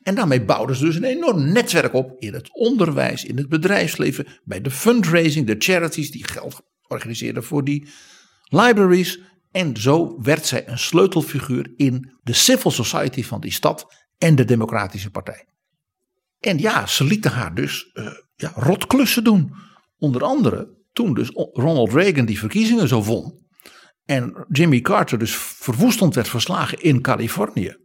En daarmee bouwden ze dus een enorm netwerk op in het onderwijs, in het bedrijfsleven, bij de fundraising, de charities die geld organiseerde voor die libraries. En zo werd zij een sleutelfiguur in de civil society van die stad en de Democratische Partij. En ja, ze lieten haar dus uh, ja, rotklussen doen. Onder andere toen dus Ronald Reagan die verkiezingen zo won. En Jimmy Carter dus verwoestend werd verslagen in Californië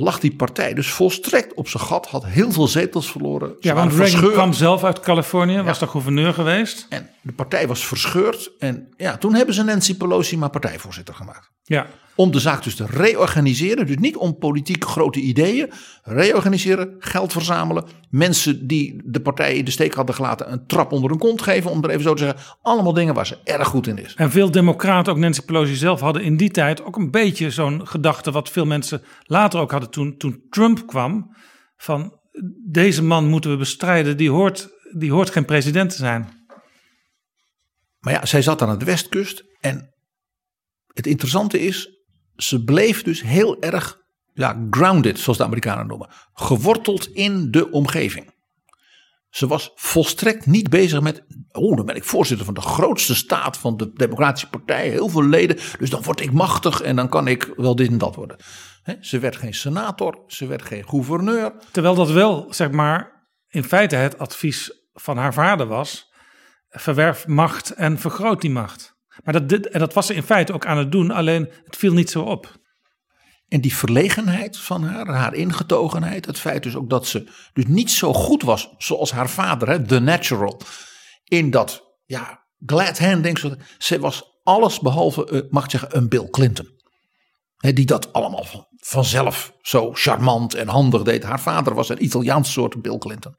lag die partij dus volstrekt op zijn gat, had heel veel zetels verloren. Ja, want Reagan kwam zelf uit Californië, was daar gouverneur geweest. En de partij was verscheurd. En ja, toen hebben ze Nancy Pelosi maar partijvoorzitter gemaakt. Ja. Om de zaak dus te reorganiseren. Dus niet om politiek grote ideeën. Reorganiseren, geld verzamelen. Mensen die de partij in de steek hadden gelaten een trap onder hun kont geven. Om er even zo te zeggen. Allemaal dingen waar ze erg goed in is. En veel democraten, ook Nancy Pelosi zelf, hadden in die tijd ook een beetje zo'n gedachte. Wat veel mensen later ook hadden toen, toen Trump kwam. Van deze man moeten we bestrijden. Die hoort, die hoort geen president te zijn. Maar ja, zij zat aan de westkust. En het interessante is, ze bleef dus heel erg ja, grounded, zoals de Amerikanen noemen. Geworteld in de omgeving. Ze was volstrekt niet bezig met. Oh, dan ben ik voorzitter van de grootste staat van de Democratische Partij. Heel veel leden. Dus dan word ik machtig en dan kan ik wel dit en dat worden. ze werd geen senator, ze werd geen gouverneur. Terwijl dat wel, zeg maar, in feite het advies van haar vader was: verwerf macht en vergroot die macht. Maar dat, en dat was ze in feite ook aan het doen, alleen het viel niet zo op. En die verlegenheid van haar, haar ingetogenheid, het feit dus ook dat ze dus niet zo goed was zoals haar vader, hè, The Natural, in dat ja, glad handing. Ze was alles behalve, uh, mag zeggen, een Bill Clinton. Hè, die dat allemaal vanzelf zo charmant en handig deed. Haar vader was een Italiaans soort Bill Clinton.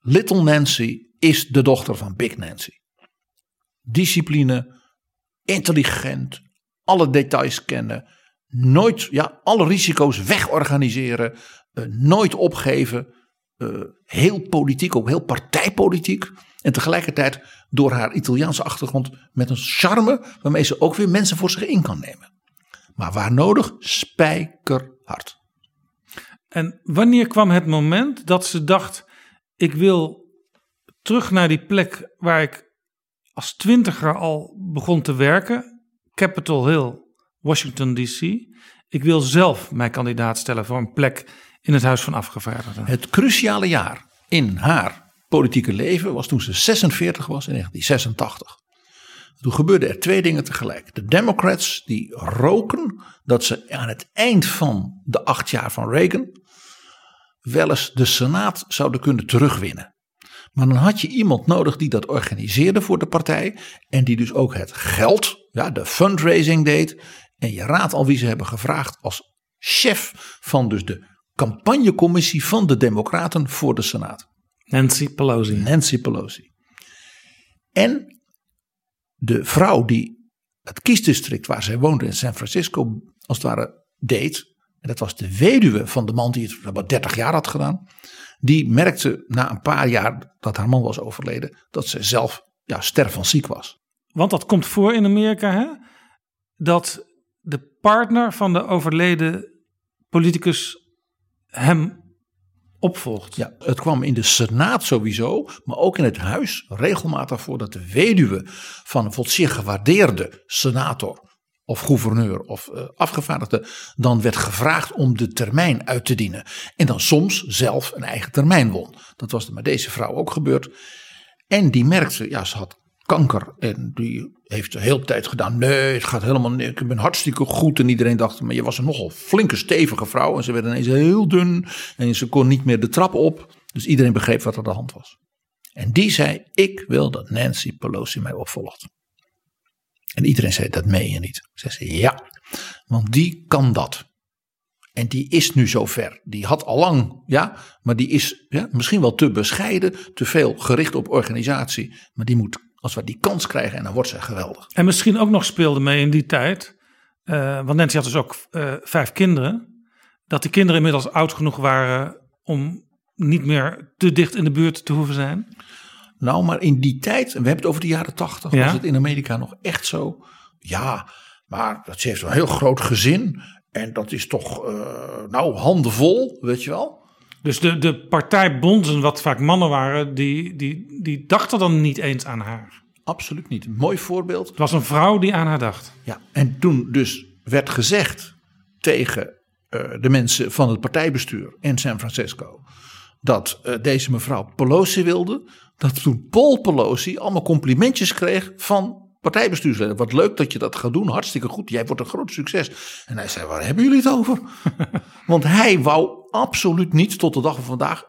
Little Nancy is de dochter van Big Nancy discipline, intelligent, alle details kennen, nooit, ja, alle risico's wegorganiseren, uh, nooit opgeven, uh, heel politiek, ook heel partijpolitiek. En tegelijkertijd door haar Italiaanse achtergrond met een charme waarmee ze ook weer mensen voor zich in kan nemen. Maar waar nodig, spijkerhard. En wanneer kwam het moment dat ze dacht: ik wil terug naar die plek waar ik als twintiger al begon te werken, Capitol Hill, Washington DC. Ik wil zelf mij kandidaat stellen voor een plek in het Huis van Afgevaardigden. Het cruciale jaar in haar politieke leven was toen ze 46 was in 1986. Toen gebeurden er twee dingen tegelijk. De Democrats die roken dat ze aan het eind van de acht jaar van Reagan wel eens de Senaat zouden kunnen terugwinnen. Maar dan had je iemand nodig die dat organiseerde voor de partij. En die dus ook het geld, ja, de fundraising deed. En je raadt al wie ze hebben gevraagd als chef van dus de campagnecommissie van de Democraten voor de Senaat. Nancy Pelosi. Nancy Pelosi. En de vrouw die het kiesdistrict waar zij woonde in San Francisco als het ware deed. En dat was de weduwe van de man die het about 30 jaar had gedaan. Die merkte na een paar jaar dat haar man was overleden. Dat ze zelf ja, stervend ziek was. Want dat komt voor in Amerika, hè? Dat de partner van de overleden politicus hem opvolgt. Ja, het kwam in de Senaat sowieso, maar ook in het huis regelmatig voor dat de weduwe van een zeer gewaardeerde senator of gouverneur of uh, afgevaardigde dan werd gevraagd om de termijn uit te dienen. En dan soms zelf een eigen termijn won. Dat was met deze vrouw ook gebeurd. En die merkte, ja, ze had kanker. En die heeft de hele tijd gedaan. Nee, het gaat helemaal niet. Ik ben hartstikke goed. En iedereen dacht, maar je was een nogal flinke, stevige vrouw. En ze werd ineens heel dun. En ze kon niet meer de trap op. Dus iedereen begreep wat er aan de hand was. En die zei: Ik wil dat Nancy Pelosi mij opvolgt. En iedereen zei: Dat meen je niet. Ze zei: Ja, want die kan dat. En die is nu zover. Die had al lang, ja, maar die is ja, misschien wel te bescheiden, te veel gericht op organisatie. Maar die moet als we die kans krijgen en dan wordt ze geweldig. En misschien ook nog speelde mee in die tijd, uh, want Nancy had dus ook uh, vijf kinderen, dat die kinderen inmiddels oud genoeg waren om niet meer te dicht in de buurt te hoeven zijn. Nou, maar in die tijd, en we hebben het over de jaren tachtig, ja? was het in Amerika nog echt zo. Ja, maar dat, ze heeft een heel groot gezin en dat is toch, uh, nou, handenvol, weet je wel. Dus de, de partijbonzen, wat vaak mannen waren, die, die, die dachten dan niet eens aan haar. Absoluut niet. Een mooi voorbeeld. Het was een vrouw die aan haar dacht. Ja, en toen dus werd gezegd tegen uh, de mensen van het partijbestuur in San Francisco dat uh, deze mevrouw Pelosi wilde, dat toen Paul Pelosi allemaal complimentjes kreeg van partijbestuursleden. Wat leuk dat je dat gaat doen, hartstikke goed. Jij wordt een groot succes. En hij zei, waar hebben jullie het over? <laughs> Want hij wou absoluut niet tot de dag van vandaag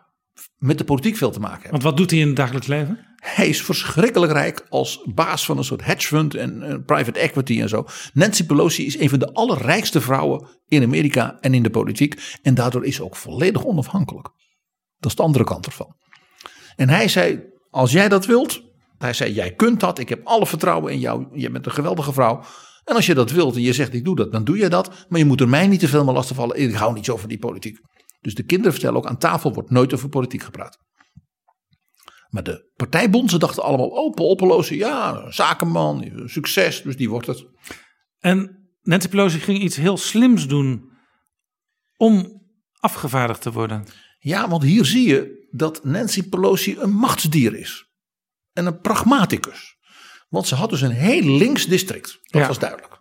met de politiek veel te maken hebben. Want wat doet hij in het dagelijks leven? Hij is verschrikkelijk rijk als baas van een soort hedge fund en private equity en zo. Nancy Pelosi is een van de allerrijkste vrouwen in Amerika en in de politiek. En daardoor is ze ook volledig onafhankelijk. Dat is de andere kant ervan. En hij zei, als jij dat wilt, hij zei, jij kunt dat, ik heb alle vertrouwen in jou, je bent een geweldige vrouw. En als je dat wilt en je zegt ik doe dat, dan doe je dat. Maar je moet er mij niet te veel meer lastig vallen. Ik hou niet zo van die politiek. Dus de kinderen vertellen ook aan tafel wordt nooit over politiek gepraat. Maar de partijbonden dachten allemaal, oh Paul ja, zakenman, succes, dus die wordt het. En Nancy Pelosi ging iets heel slims doen om afgevaardigd te worden. Ja, want hier zie je dat Nancy Pelosi een machtsdier is. En een pragmaticus. Want ze had dus een heel links district. Dat ja. was duidelijk.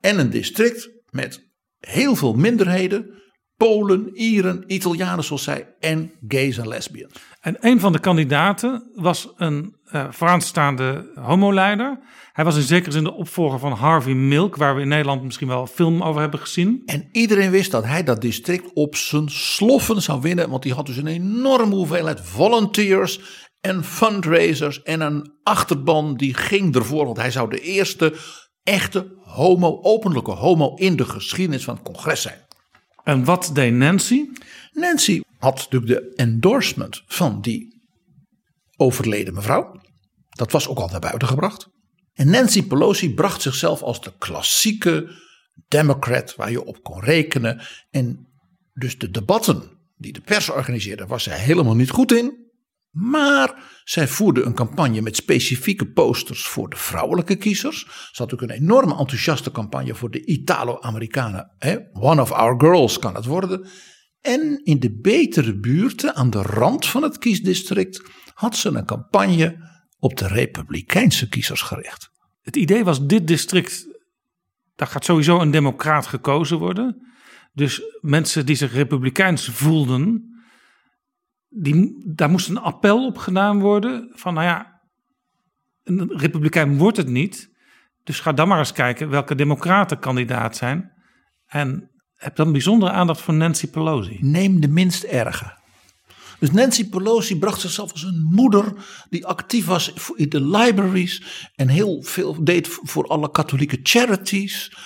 En een district met heel veel minderheden. Polen, Ieren, Italianen zoals zij en gays en lesbians. En een van de kandidaten was een uh, vooraanstaande homoleider. Hij was in zekere zin de opvolger van Harvey Milk, waar we in Nederland misschien wel een film over hebben gezien. En iedereen wist dat hij dat district op zijn sloffen zou winnen, want hij had dus een enorme hoeveelheid volunteers en fundraisers en een achterban die ging ervoor, want hij zou de eerste echte homo, openlijke homo in de geschiedenis van het congres zijn. En wat deed Nancy? Nancy had natuurlijk de endorsement van die overleden mevrouw. Dat was ook al naar buiten gebracht. En Nancy Pelosi bracht zichzelf als de klassieke democrat waar je op kon rekenen. En dus de debatten die de pers organiseerde was zij helemaal niet goed in. Maar zij voerde een campagne met specifieke posters voor de vrouwelijke kiezers. Ze had ook een enorme enthousiaste campagne voor de Italo-Amerikanen. One of our girls kan het worden. En in de betere buurten aan de rand van het kiesdistrict had ze een campagne op de republikeinse kiezers gericht. Het idee was, dit district, daar gaat sowieso een democraat gekozen worden. Dus mensen die zich republikeins voelden, die, daar moest een appel op gedaan worden van, nou ja, een republikein wordt het niet. Dus ga dan maar eens kijken welke democraten kandidaat zijn. En heb dan bijzondere aandacht voor Nancy Pelosi. Neem de minst erge. Dus Nancy Pelosi bracht zichzelf als een moeder die actief was in de libraries en heel veel deed voor alle katholieke charities.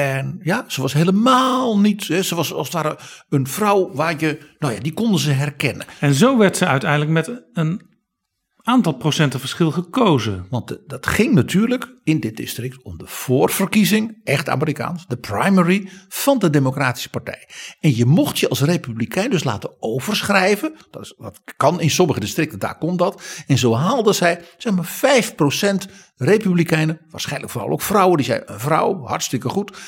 En ja, ze was helemaal niet, hè, ze was als ware een vrouw waar je, nou ja, die konden ze herkennen. En zo werd ze uiteindelijk met een aantal procenten verschil gekozen. Want dat ging natuurlijk in dit district om de voorverkiezing, echt Amerikaans, de primary van de Democratische Partij. En je mocht je als republikein dus laten overschrijven. Dat, is, kan in sommige districten, daar kon dat. En zo haalde zij zeg maar 5% republikeinen, waarschijnlijk vooral ook vrouwen, die zei een vrouw, hartstikke goed.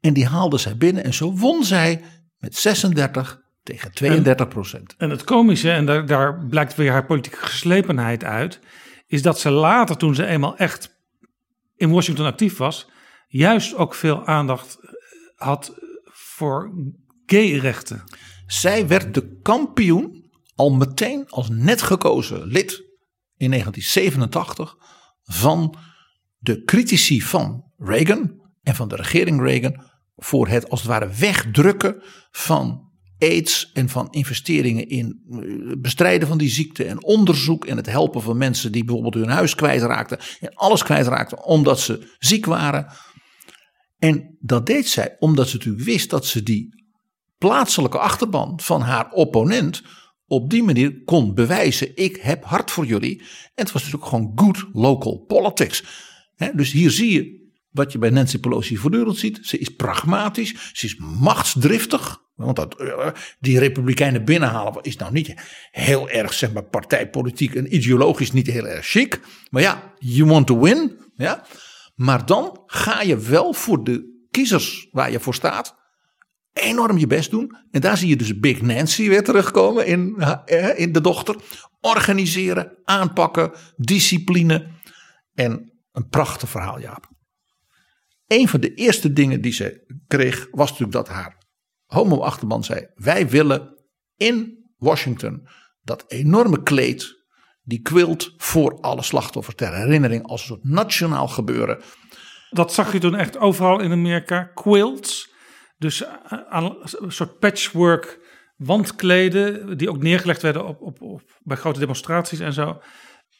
En die haalde zij binnen en zo won zij met 36 tegen 32 procent. En het komische, en daar, daar blijkt weer haar politieke geslepenheid uit, is dat ze later, toen ze eenmaal echt in Washington actief was, juist ook veel aandacht eh, had voor gay-rechten. Zij werd de kampioen al meteen als net gekozen lid in 1987 van de critici van Reagan en van de regering Reagan voor het als het ware wegdrukken van aids en van investeringen in eh, bestrijden van die ziekte en onderzoek en het helpen van mensen die bijvoorbeeld hun huis kwijtraakten en alles kwijtraakten omdat ze ziek waren. En dat deed zij omdat ze natuurlijk wist dat ze die plaatselijke achterban van haar opponent op die manier kon bewijzen: ik heb hart voor jullie. En het was natuurlijk gewoon good local politics. Dus hier zie je wat je bij Nancy Pelosi voortdurend ziet. Ze is pragmatisch, ze is machtsdriftig. Want dat, eh, die republikeinen binnenhalen is nou niet heel erg, zeg maar, partijpolitiek en ideologisch niet heel erg chic. Maar ja, you want to win. Ja? Maar dan ga je wel voor de kiezers waar je voor staat enorm je best doen. En daar zie je dus Big Nancy weer terugkomen in, eh, in de dochter. Organiseren, aanpakken, discipline. En een prachtig verhaal, Jaap. Een van de eerste dingen die ze kreeg was natuurlijk dat haar homo-achterban zei: Wij willen in Washington dat enorme kleed, die quilt voor alle slachtoffers ter herinnering als een soort nationaal gebeuren. Dat zag je toen echt overal in Amerika. Quilts, dus eh, een soort patchwork wandkleden, die ook neergelegd werden op, op, op, bij grote demonstraties en zo.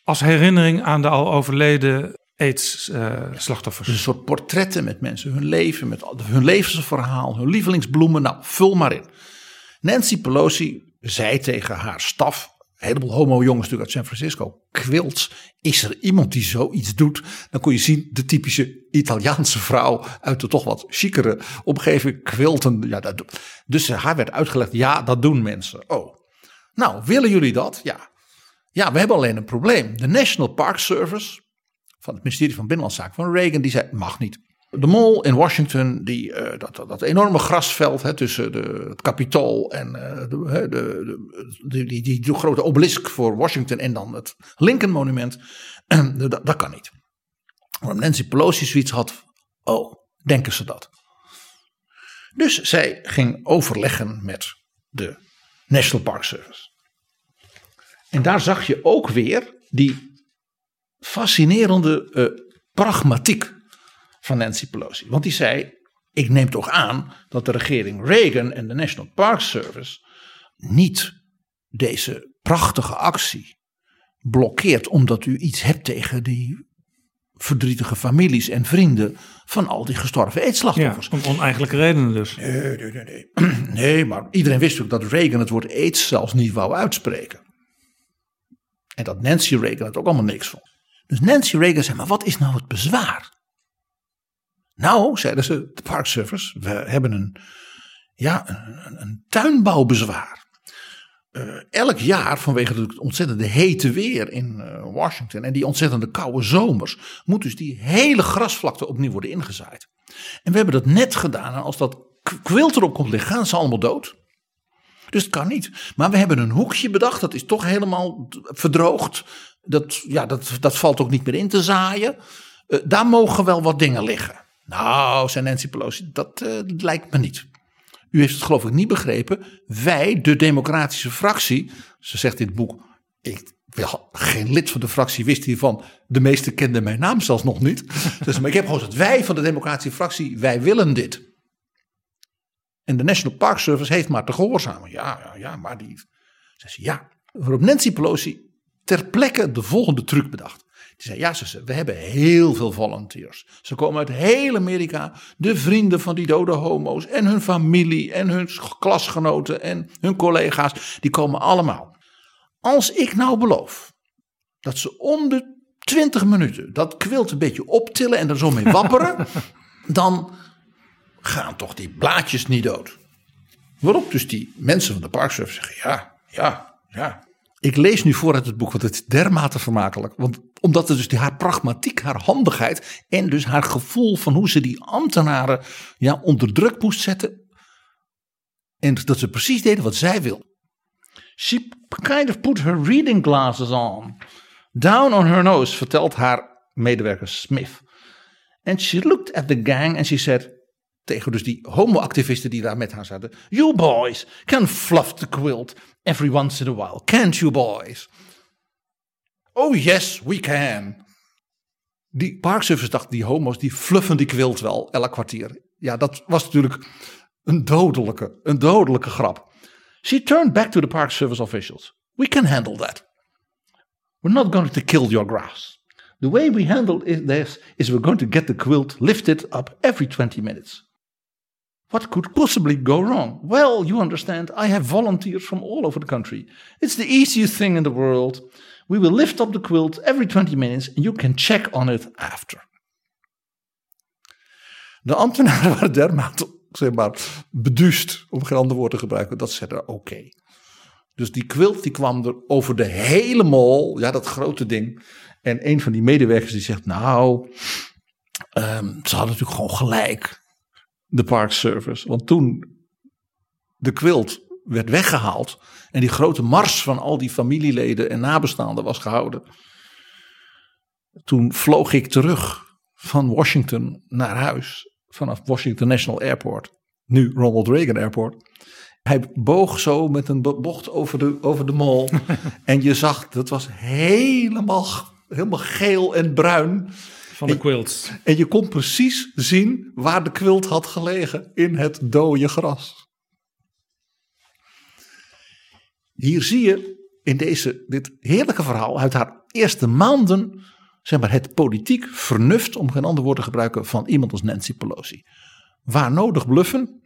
Als herinnering aan de al overleden AIDS-slachtoffers. Dus een soort portretten met mensen, hun leven, met hun levensverhaal, hun lievelingsbloemen. Nou, vul maar in. Nancy Pelosi zei tegen haar staf, een heleboel homo-jongens natuurlijk uit San Francisco, quilts, is er iemand die zoiets doet? Dan kon je zien de typische Italiaanse vrouw uit de toch wat chicere omgeving, quilten. Ja, dat, dus haar werd uitgelegd, ja, dat doen mensen. Oh, nou, willen jullie dat? Ja. Ja, we hebben alleen een probleem. De National Park Service, van het ministerie van Binnenlandse Zaken van Reagan, die zei: mag niet. De mall in Washington, die, eh, dat, dat, enorme grasveld hè, tussen de, het Capitool en eh, de, de, de, die, die, grote obelisk voor Washington en dan het Lincoln Monument, <clears throat> dat, kan niet. Waarom Nancy Pelosi zoiets had, oh, denken ze dat. Dus zij ging overleggen met de National Park Service. En daar zag je ook weer die fascinerende eh, pragmatiek van Nancy Pelosi. Want die zei: Ik neem toch aan dat de regering Reagan en de National Park Service niet deze prachtige actie blokkeert omdat u iets hebt tegen die verdrietige families en vrienden van al die gestorven Ja, aidsslachtoffers. om oneigenlijke redenen dus. Nee, nee, nee, nee. <clears throat> Nee, maar iedereen wist ook dat Reagan het woord aids zelfs niet wou uitspreken. En dat Nancy Reagan het ook allemaal niks vond. Dus Nancy Reagan zei, maar wat is nou het bezwaar? Nou, zeiden ze, de Park Service, we hebben een, ja, een, een- tuinbouwbezwaar. eh, elk jaar vanwege het ontzettende hete weer in eh, Washington en die ontzettende koude zomers, moet dus die hele grasvlakte opnieuw worden ingezaaid. En we hebben dat net gedaan en als dat kwilt erop komt liggen, gaan ze allemaal dood. Dus het kan niet. Maar we hebben een hoekje bedacht, dat is toch helemaal verdroogd. Dat, ja, dat, dat valt ook niet meer in te zaaien. Eh, daar mogen wel wat dingen liggen. Nou, zei Nancy Pelosi, dat eh, lijkt me niet. U heeft het geloof ik niet begrepen. Wij, de democratische fractie, ze zegt in het boek, ik wel, geen lid van de fractie wist hiervan. De meesten kenden mijn naam zelfs nog niet. <laughs> Dus, maar ik heb gewoon gezegd, wij van de democratische fractie, wij willen dit. En de National Park Service heeft maar te gehoorzamen. Ja, ja, ja, maar die... Ze, ja. Waarop Nancy Pelosi ter plekke de volgende truc bedacht. Die zei, ja, zei, we hebben heel veel volunteers. Ze komen uit heel Amerika. De vrienden van die dode homo's. En hun familie. En hun klasgenoten. En hun collega's. Die komen allemaal. Als ik nou beloof. Dat ze om de 20 minuten. Dat kwilt een beetje optillen. En er zo mee <laughs> wapperen. dan gaan toch die blaadjes niet dood. Waarop dus die mensen van de Parkservice zeggen: ja, ja, ja. Ik lees nu vooruit het boek, want het is dermate vermakelijk. Want omdat het dus haar pragmatiek, haar handigheid en dus haar gevoel van hoe ze die ambtenaren ja, onder druk moest zetten. En dat ze precies deden wat zij wil. She kind of put her reading glasses on. Down on her nose, vertelt haar medewerker Smith. And she looked at the gang and she said, tegen dus die homoactivisten die daar met haar zaten. You boys can fluff the quilt every once in a while, can't you boys? Oh yes, we can. Die parkservice dacht, die homo's die fluffen die quilt wel elk kwartier. Ja, dat was natuurlijk een dodelijke, een dodelijke grap. She turned back to the park service officials. We can handle that. We're not going to kill your grass. The way we handle this is we're going to get the quilt lifted up every 20 minutes. What could possibly go wrong? Well, you understand, I have volunteers from all over the country. It's the easiest thing in the world. We will lift up the quilt every 20 minutes and you can check on it after. De ambtenaren <laughs> waren dermate zeg maar, beduust, om geen ander woord te gebruiken, dat ze zeiden oké. Dus die quilt die kwam er over de hele mall, ja dat grote ding. En een van die medewerkers die zegt, nou, ehm, ze hadden natuurlijk gewoon gelijk, de Park Service. Want toen de quilt werd weggehaald en die grote mars van al die familieleden en nabestaanden was gehouden. Toen vloog ik terug van Washington naar huis, vanaf Washington National Airport, nu Ronald Reagan Airport. Hij boog zo met een bo- bocht over de, over de mall. <laughs> en je zag, dat was helemaal, helemaal geel en bruin. Van de quilts. En je kon precies zien waar de quilt had gelegen in het dode gras. Hier zie je in deze, dit heerlijke verhaal uit haar eerste maanden zeg maar, het politiek vernuft, om geen ander woord te gebruiken, van iemand als Nancy Pelosi. Waar nodig bluffen,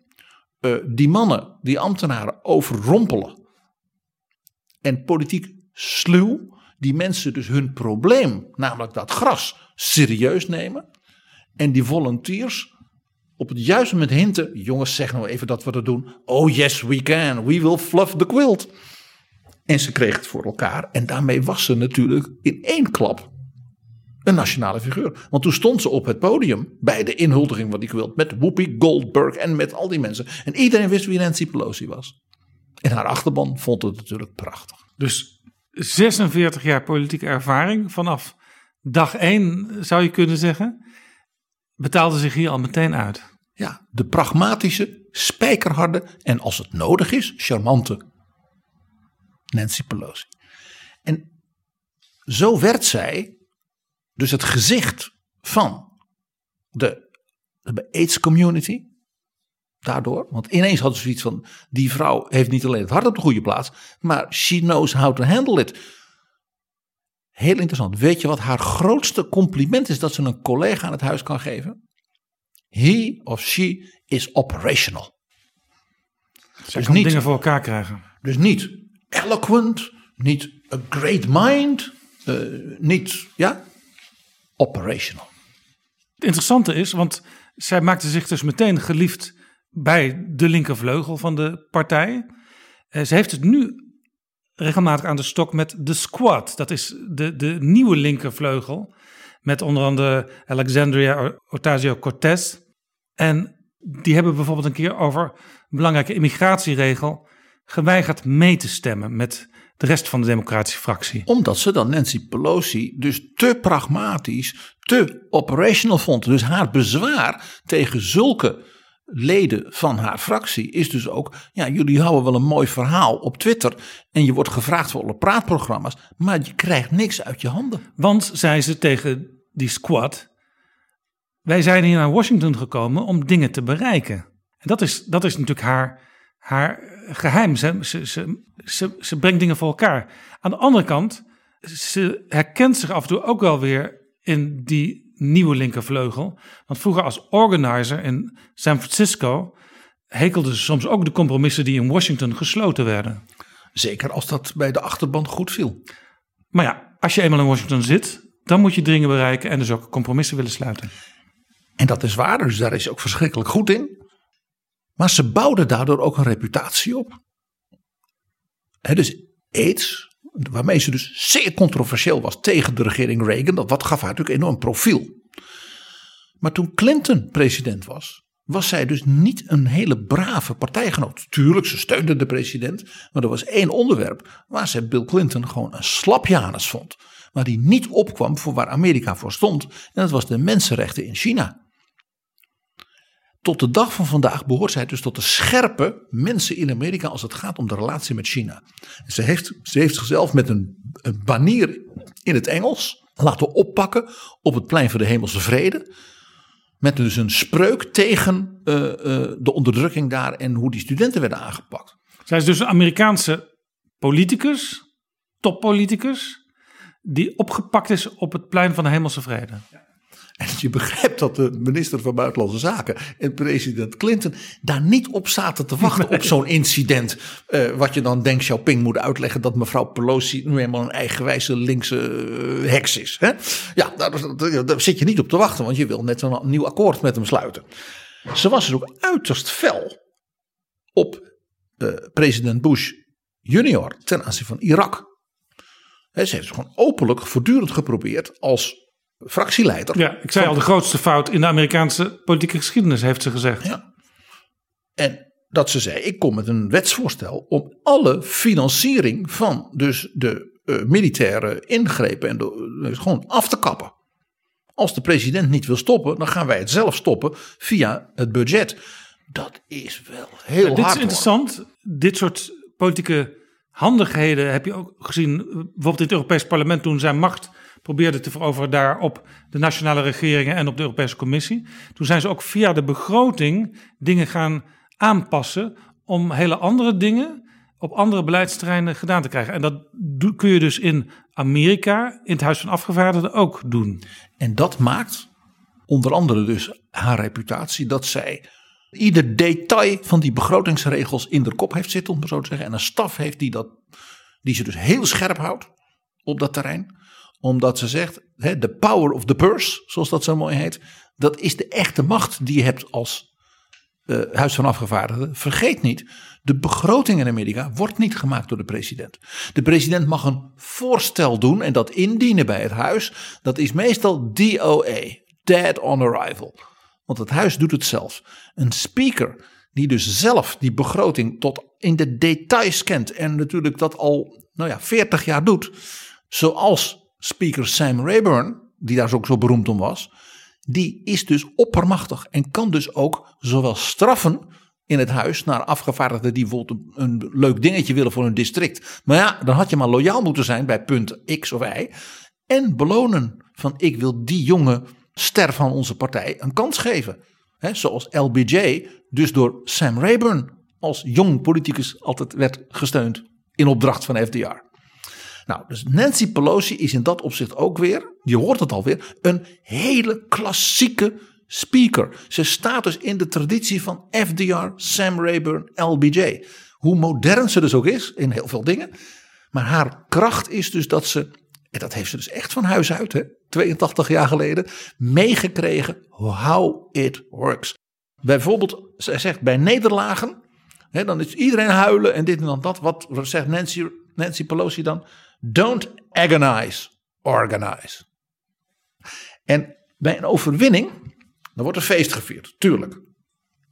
eh, die mannen, die ambtenaren overrompelen. En politiek sluw, die mensen dus hun probleem, namelijk dat gras, serieus nemen. En die volunteers op het juiste moment hinten, jongens zeg nou even dat we dat doen. Oh yes we can, we will fluff the quilt. En ze kreeg het voor elkaar. En daarmee was ze natuurlijk in één klap een nationale figuur. Want toen stond ze op het podium bij de inhuldiging van die quilt. Met Whoopi Goldberg en met al die mensen. En iedereen wist wie Nancy Pelosi was. En haar achterban vond het natuurlijk prachtig. Dus 46 jaar politieke ervaring vanaf dag 1 zou je kunnen zeggen. Betaalde zich hier al meteen uit. Ja, de pragmatische, spijkerharde en als het nodig is, charmante Nancy Pelosi. En zo werd zij dus het gezicht van de, de AIDS community. Daardoor, want ineens hadden ze zoiets van: die vrouw heeft niet alleen het hart op de goede plaats, maar she knows how to handle it. Heel interessant. Weet je wat haar grootste compliment is dat ze een collega aan het huis kan geven? He of she is operational. Zij Dus kan niet- dingen voor elkaar krijgen. Dus niet eloquent, niet a great mind, eh, niet, ja, operational. Het interessante is, want zij maakte zich dus meteen geliefd bij de linkervleugel van de partij. Eh, ze heeft het nu regelmatig aan de stok met de Squad. Dat is de, de nieuwe linkervleugel. Met onder andere Alexandria Ocasio-Cortez. En die hebben bijvoorbeeld een keer over een belangrijke immigratieregel geweigerd mee te stemmen met de rest van de democratische fractie. Omdat ze dan Nancy Pelosi dus te pragmatisch, te operational vond. Dus haar bezwaar tegen zulke leden van haar fractie is dus ook, ja, jullie houden wel een mooi verhaal op Twitter en je wordt gevraagd voor alle praatprogramma's, maar je krijgt niks uit je handen. Want, zei ze tegen die squad, wij zijn hier naar Washington gekomen om dingen te bereiken. En dat is, dat is natuurlijk haar, haar geheim. Ze, ze, ze, ze, ze brengt dingen voor elkaar. Aan de andere kant, ze herkent zich af en toe ook wel weer in die nieuwe linkervleugel. Want vroeger als organizer in San Francisco hekelde ze soms ook de compromissen die in Washington gesloten werden. Zeker als dat bij de achterban goed viel. Maar ja, als je eenmaal in Washington zit, dan moet je dingen bereiken en dus ook compromissen willen sluiten. En dat is waar, dus daar is ze ook verschrikkelijk goed in. Maar ze bouwde daardoor ook een reputatie op. He, dus AIDS, waarmee ze dus zeer controversieel was tegen de regering Reagan, dat wat gaf haar natuurlijk enorm profiel. Maar toen Clinton president was, was zij dus niet een hele brave partijgenoot. Tuurlijk, ze steunde de president, maar er was één onderwerp waar ze Bill Clinton gewoon een slapjanus vond. Maar die niet opkwam voor waar Amerika voor stond, en dat was de mensenrechten in China. Tot de dag van vandaag behoort zij dus tot de scherpe mensen in Amerika als het gaat om de relatie met China. Ze heeft, ze heeft zichzelf met een, een banier in het Engels laten oppakken op het plein van de Hemelse Vrede. Met dus een spreuk tegen uh, uh, de onderdrukking daar en hoe die studenten werden aangepakt. Zij is dus een Amerikaanse politicus, toppoliticus, die opgepakt is op het plein van de Hemelse Vrede. En je begrijpt dat de minister van Buitenlandse Zaken en president Clinton daar niet op zaten te wachten op zo'n incident. Uh, wat je dan denkt Xiaoping moet uitleggen dat mevrouw Pelosi nu eenmaal een eigenwijze linkse uh, heks is. Hè? Ja, daar, daar, daar, zit je niet op te wachten, want je wil net een nieuw akkoord met hem sluiten. Ze was dus ook uiterst fel op uh, president Bush junior ten aanzien van Irak. He, ze heeft gewoon openlijk voortdurend geprobeerd als fractieleider. Ja, ik zei al, de grootste fout in de Amerikaanse politieke geschiedenis, heeft ze gezegd. Ja. En dat ze zei, ik kom met een wetsvoorstel om alle financiering van dus de uh, militaire ingrepen en de, dus gewoon af te kappen. Als de president niet wil stoppen, dan gaan wij het zelf stoppen via het budget. Dat is wel heel ja, Dit hard. is interessant. Dit soort politieke handigheden heb je ook gezien. Bijvoorbeeld in het Europees Parlement toen zijn macht probeerde te veroveren daar op de nationale regeringen en op de Europese Commissie. Toen zijn ze ook via de begroting dingen gaan aanpassen om hele andere dingen op andere beleidsterreinen gedaan te krijgen. En dat kun je dus in Amerika, in het Huis van Afgevaardigden ook doen. En dat maakt onder andere dus haar reputatie dat zij ieder detail van die begrotingsregels in de kop heeft zitten, om het zo te zeggen. En een staf heeft die, dat, die ze dus heel scherp houdt op dat terrein omdat ze zegt, de power of the purse, zoals dat zo mooi heet. Dat is de echte macht die je hebt als uh, Huis van Afgevaardigden. Vergeet niet, de begroting in Amerika wordt niet gemaakt door de president. De president mag een voorstel doen en dat indienen bij het huis. Dat is meestal DOA, Dead on Arrival. Want het huis doet het zelf. Een speaker die dus zelf die begroting tot in de details kent. En natuurlijk dat al nou ja, 40 jaar doet. Zoals speaker Sam Rayburn, die daar ook zo beroemd om was, die is dus oppermachtig en kan dus ook zowel straffen in het huis naar afgevaardigden die bijvoorbeeld een leuk dingetje willen voor hun district. Maar ja, dan had je maar loyaal moeten zijn bij punt X of Y. En belonen van ik wil die jonge ster van onze partij een kans geven. Zoals LBJ dus door Sam Rayburn als jong politicus altijd werd gesteund in opdracht van FDR. Nou, dus Nancy Pelosi is in dat opzicht ook weer, je hoort het alweer, een hele klassieke speaker. Ze staat dus in de traditie van FDR, Sam Rayburn, LBJ. Hoe modern ze dus ook is in heel veel dingen. Maar haar kracht is dus dat ze, en dat heeft ze dus echt van huis uit, hè, 82 jaar geleden, meegekregen how it works. Bijvoorbeeld, zij zegt bij nederlagen, hè, dan is iedereen huilen en dit en dat. Wat zegt Nancy Nancy Pelosi dan? Don't agonize, organize. En bij een overwinning, dan wordt er feest gevierd, tuurlijk.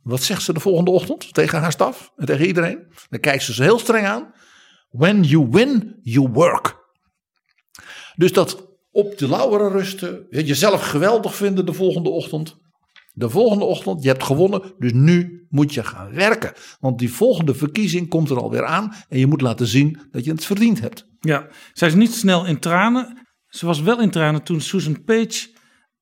Wat zegt ze de volgende ochtend tegen haar staf en tegen iedereen? Dan kijkt ze ze heel streng aan. When you win, you work. Dus dat op de lauweren rusten, jezelf geweldig vinden de volgende ochtend. De volgende ochtend, je hebt gewonnen, dus nu moet je gaan werken. Want die volgende verkiezing komt er alweer aan en je moet laten zien dat je het verdiend hebt. Ja, zij is niet snel in tranen. Ze was wel in tranen toen Susan Page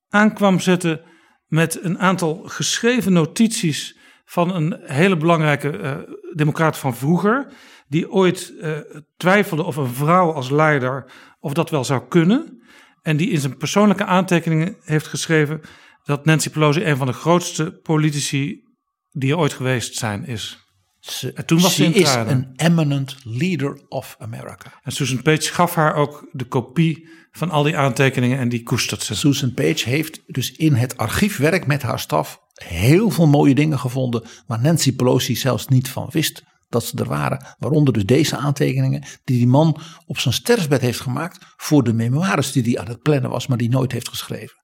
aankwam zetten met een aantal geschreven notities van een hele belangrijke uh, democraat van vroeger, die ooit uh, twijfelde of een vrouw als leider of dat wel zou kunnen. En die in zijn persoonlijke aantekeningen heeft geschreven dat Nancy Pelosi een van de grootste politici die er ooit geweest zijn is. Ze, en toen was ze is een eminent leader of America. En Susan Page gaf haar ook de kopie van al die aantekeningen en die koestert ze. Susan Page heeft dus in het archiefwerk met haar staf heel veel mooie dingen gevonden waar Nancy Pelosi zelfs niet van wist dat ze er waren. Waaronder dus deze aantekeningen die die man op zijn sterfbed heeft gemaakt voor de memoires die hij aan het plannen was, maar die nooit heeft geschreven.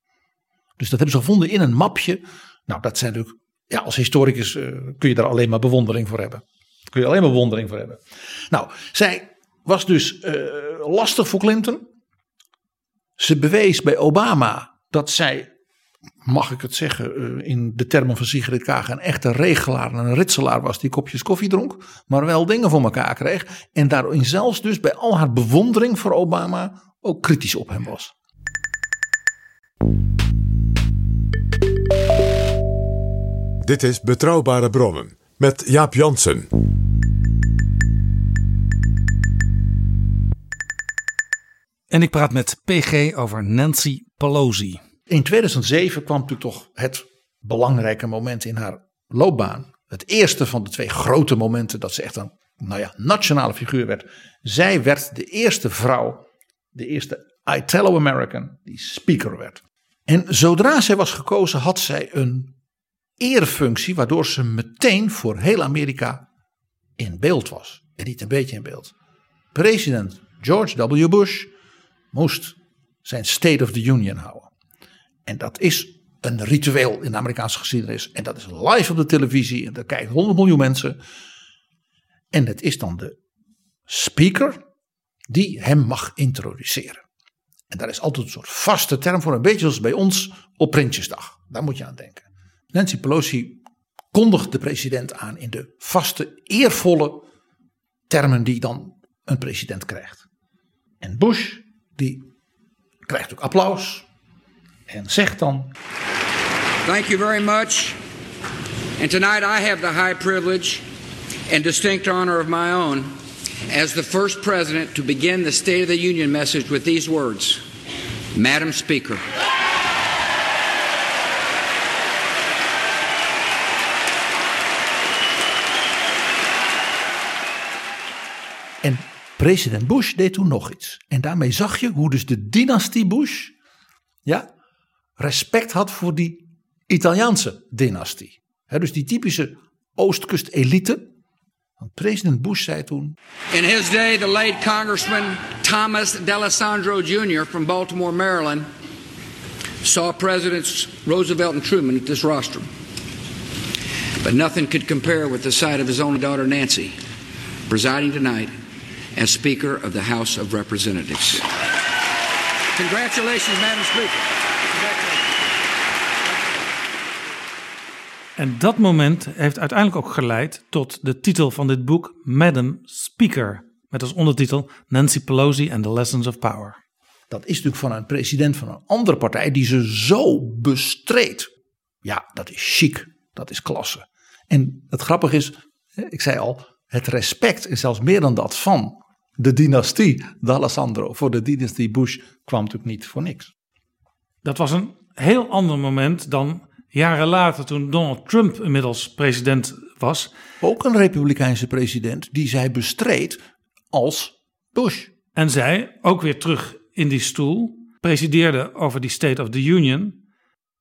Dus dat hebben ze gevonden in een mapje. Nou, dat zijn natuurlijk, ja, als historicus uh, kun je daar alleen maar bewondering voor hebben. Kun je alleen maar bewondering voor hebben. Nou, zij was dus uh, lastig voor Clinton. Ze bewees bij Obama dat zij, mag ik het zeggen uh, in de termen van Sigrid Kaag, een echte regelaar en een ritselaar was die kopjes koffie dronk, maar wel dingen voor elkaar kreeg. En daarin zelfs dus bij al haar bewondering voor Obama ook kritisch op hem was. Dit is Betrouwbare Bronnen met Jaap Jansen. En ik praat met PG over Nancy Pelosi. In 2007 kwam natuurlijk toch het belangrijke moment in haar loopbaan. Het eerste van de twee grote momenten dat ze echt een nou ja, nationale figuur werd. Zij werd de eerste vrouw, de eerste Italo-American die speaker werd. En zodra zij was gekozen had zij een erefunctie waardoor ze meteen voor heel Amerika in beeld was. En niet een beetje in beeld. President George W. Bush moest zijn State of the Union houden. En dat is een ritueel in de Amerikaanse geschiedenis. En dat is live op de televisie. En daar kijken 100 miljoen mensen. En het is dan de speaker die hem mag introduceren. En daar is altijd een soort vaste term voor. Een beetje zoals bij ons op Prinsjesdag. Daar moet je aan denken. Nancy Pelosi kondigt de president aan in de vaste, eervolle termen die dan een president krijgt. En Bush, die krijgt ook applaus en zegt dan: Thank you very much. And tonight I have the high privilege and distinct honor of my own as the first president to begin the State of the Union message with these words Madam Speaker. En president Bush deed toen nog iets. En daarmee zag je hoe dus de dynastie Bush ja, respect had voor die Italiaanse dynastie. dus die typische Oostkust-elite. Want president Bush zei toen. In his day, the late Congressman Thomas D'Alessandro Jr. from Baltimore, Maryland, saw Presidents Roosevelt and Truman at this rostrum. But nothing could compare with the sight of his only daughter Nancy presiding tonight as Speaker of the House of Representatives. Congratulations, Madam Speaker. En dat moment heeft uiteindelijk ook geleid tot de titel van dit boek, Madam Speaker. Met als ondertitel Nancy Pelosi and the Lessons of Power. Dat is natuurlijk van een president van een andere partij die ze zo bestreed. Ja, dat is chic, dat is klasse. En het grappige is, ik zei al, het respect is zelfs meer dan dat van de dynastie D'Alessandro voor de dynastie Bush kwam natuurlijk niet voor niks. Dat was een heel ander moment dan jaren later toen Donald Trump inmiddels president was. Ook een republikeinse president die zij bestreed als Bush. En zij, ook weer terug in die stoel, presideerde over die State of the Union.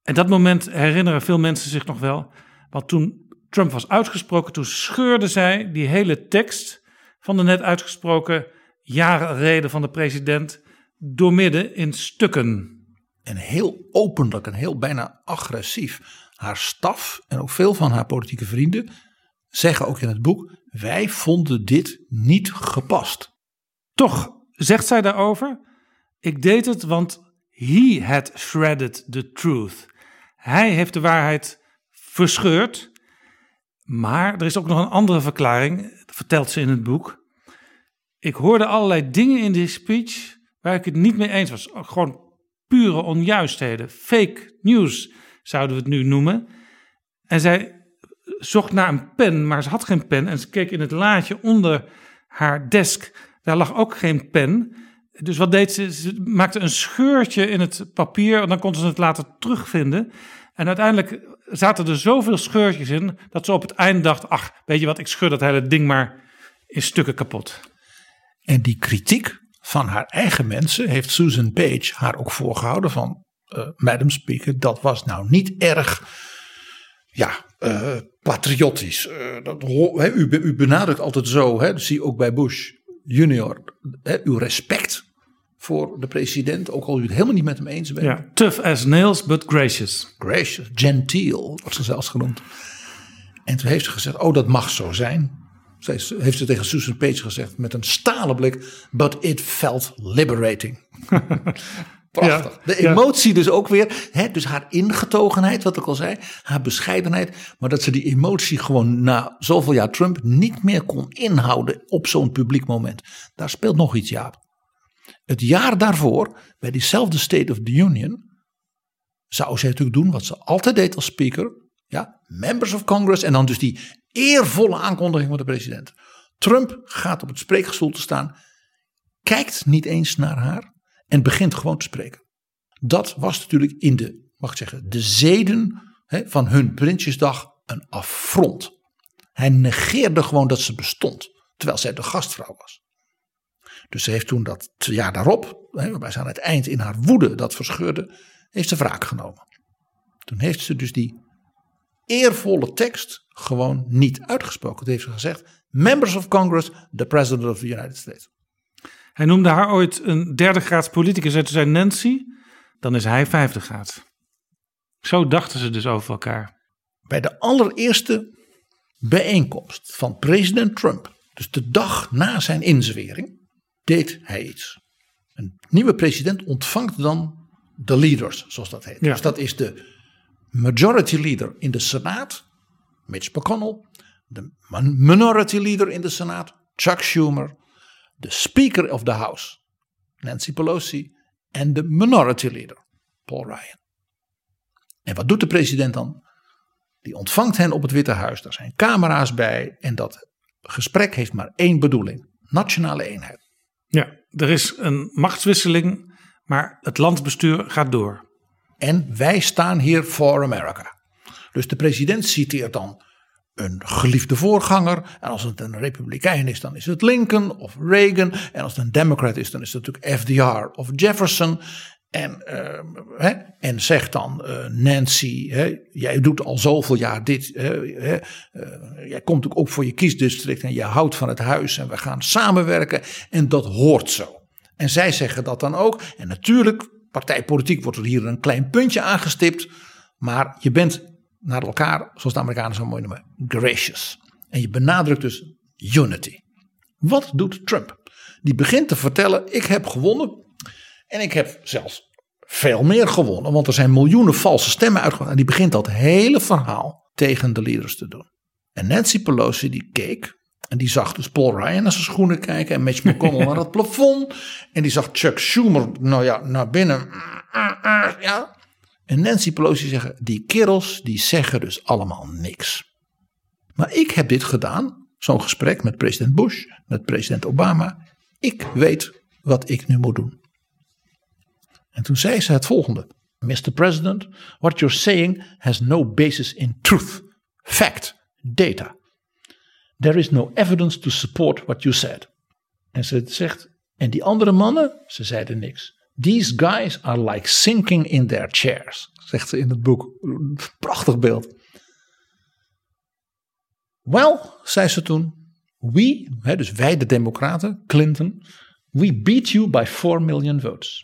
En dat moment herinneren veel mensen zich nog wel. Want toen Trump was uitgesproken, toen scheurde zij die hele tekst van de net uitgesproken jarenreden van de president doormidden in stukken. En heel openlijk en heel bijna agressief. Haar staf en ook veel van haar politieke vrienden zeggen ook in het boek: wij vonden dit niet gepast. Toch zegt zij daarover: ik deed het want he had shredded the truth. Hij heeft de waarheid verscheurd. Maar er is ook nog een andere verklaring, vertelt ze in het boek. Ik hoorde allerlei dingen in die speech waar ik het niet mee eens was. Gewoon pure onjuistheden. Fake news zouden we het nu noemen. En zij zocht naar een pen, maar ze had geen pen. En ze keek in het laadje onder haar desk. Daar lag ook geen pen. Dus wat deed ze? Ze maakte een scheurtje in het papier. En dan kon ze het later terugvinden. En uiteindelijk zaten er zoveel scheurtjes in. dat ze op het eind dacht: ach, weet je wat, ik scheur dat hele ding maar in stukken kapot. En die kritiek van haar eigen mensen heeft Susan Page haar ook voorgehouden van uh, Madam Speaker, dat was nou niet erg ja, uh, patriotisch. Uh, dat, he, u, u, benadrukt altijd zo, hè, zie ook bij Bush junior, hè, uw respect voor de president, ook al u het helemaal niet met hem eens bent. Ja, tough as nails, but gracious. Gracious, genteel, wordt ze zelfs genoemd. En toen heeft ze gezegd, oh dat mag zo zijn. Zij heeft ze tegen Susan Page gezegd met een stalen blik. But it felt liberating. <laughs> Prachtig. de emotie dus ook weer. Hè, dus haar ingetogenheid, wat ik al zei. Haar bescheidenheid. Maar dat ze die emotie gewoon na zoveel jaar Trump niet meer kon inhouden op zo'n publiek moment. Daar speelt nog iets, Jaap. Het jaar daarvoor, bij diezelfde State of the Union. Zou zij natuurlijk doen wat ze altijd deed als speaker. Ja, members of Congress. En dan dus die eervolle aankondiging van de president. Trump gaat op het spreekgestoel te staan, kijkt niet eens naar haar en begint gewoon te spreken. Dat was natuurlijk in de, mag ik zeggen, de zeden hè, van hun Prinsjesdag een affront. Hij negeerde gewoon dat ze bestond, terwijl zij de gastvrouw was. Dus ze heeft toen dat jaar daarop, hè, waarbij ze aan het eind in haar woede dat verscheurde, heeft ze wraak genomen. Toen heeft ze dus die eervolle tekst gewoon niet uitgesproken. Het heeft ze gezegd: Members of Congress, the President of the United States. Hij noemde haar ooit een derde graads politicus. En toen zei Nancy: dan is hij vijfde graad. Zo dachten ze dus over elkaar. Bij de allereerste bijeenkomst van president Trump, dus de dag na zijn inzwering, deed hij iets. Een nieuwe president ontvangt dan de leaders, zoals dat heet. Dus dat is de majority leader in de Senaat, Mitch McConnell, de minority leader in de Senaat, Chuck Schumer, de Speaker of the House, Nancy Pelosi, en de minority leader, Paul Ryan. En wat doet de president dan? Die ontvangt hen op het Witte Huis. Daar zijn camera's bij. En dat gesprek heeft maar één bedoeling: nationale eenheid. Ja, er is een machtswisseling, maar het landsbestuur gaat door. En wij staan hier voor America. Dus de president citeert dan een geliefde voorganger. En als het een republikein is, dan is het Lincoln of Reagan. En als het een democrat is, dan is het natuurlijk FDR of Jefferson. En, uh, hè, en zegt dan uh, Nancy, hè, jij doet al zoveel jaar dit. Hè, uh, jij komt ook voor je kiesdistrict en je houdt van het huis en we gaan samenwerken. En dat hoort zo. En zij zeggen dat dan ook. En natuurlijk, partijpolitiek wordt er hier een klein puntje aangestipt. Maar je bent naar elkaar, zoals de Amerikanen zo mooi noemen, gracious. En je benadrukt dus unity. Wat doet Trump? Die begint te vertellen: ik heb gewonnen. En ik heb zelfs veel meer gewonnen, want er zijn miljoenen valse stemmen uitgegaan. En die begint dat hele verhaal tegen de leaders te doen. En Nancy Pelosi die keek en die zag dus Paul Ryan naar zijn schoenen kijken en Mitch <laughs> McConnell naar het plafond. En die zag Chuck Schumer, nou ja, naar binnen. Ja. En Nancy Pelosi zeggen, die kerels die zeggen dus allemaal niks. Maar ik heb dit gedaan, zo'n gesprek met president Bush, met president Obama. Ik weet wat ik nu moet doen. En toen zei ze het volgende. Mr. President, what you're saying has no basis in truth, fact, data. There is no evidence to support what you said. En ze zegt, en die andere mannen, ze zeiden niks. These guys are like sinking in their chairs, zegt ze in het boek. Prachtig beeld. Wel, zei ze toen, we, dus wij de Democraten, Clinton, We beat you by 4 million votes.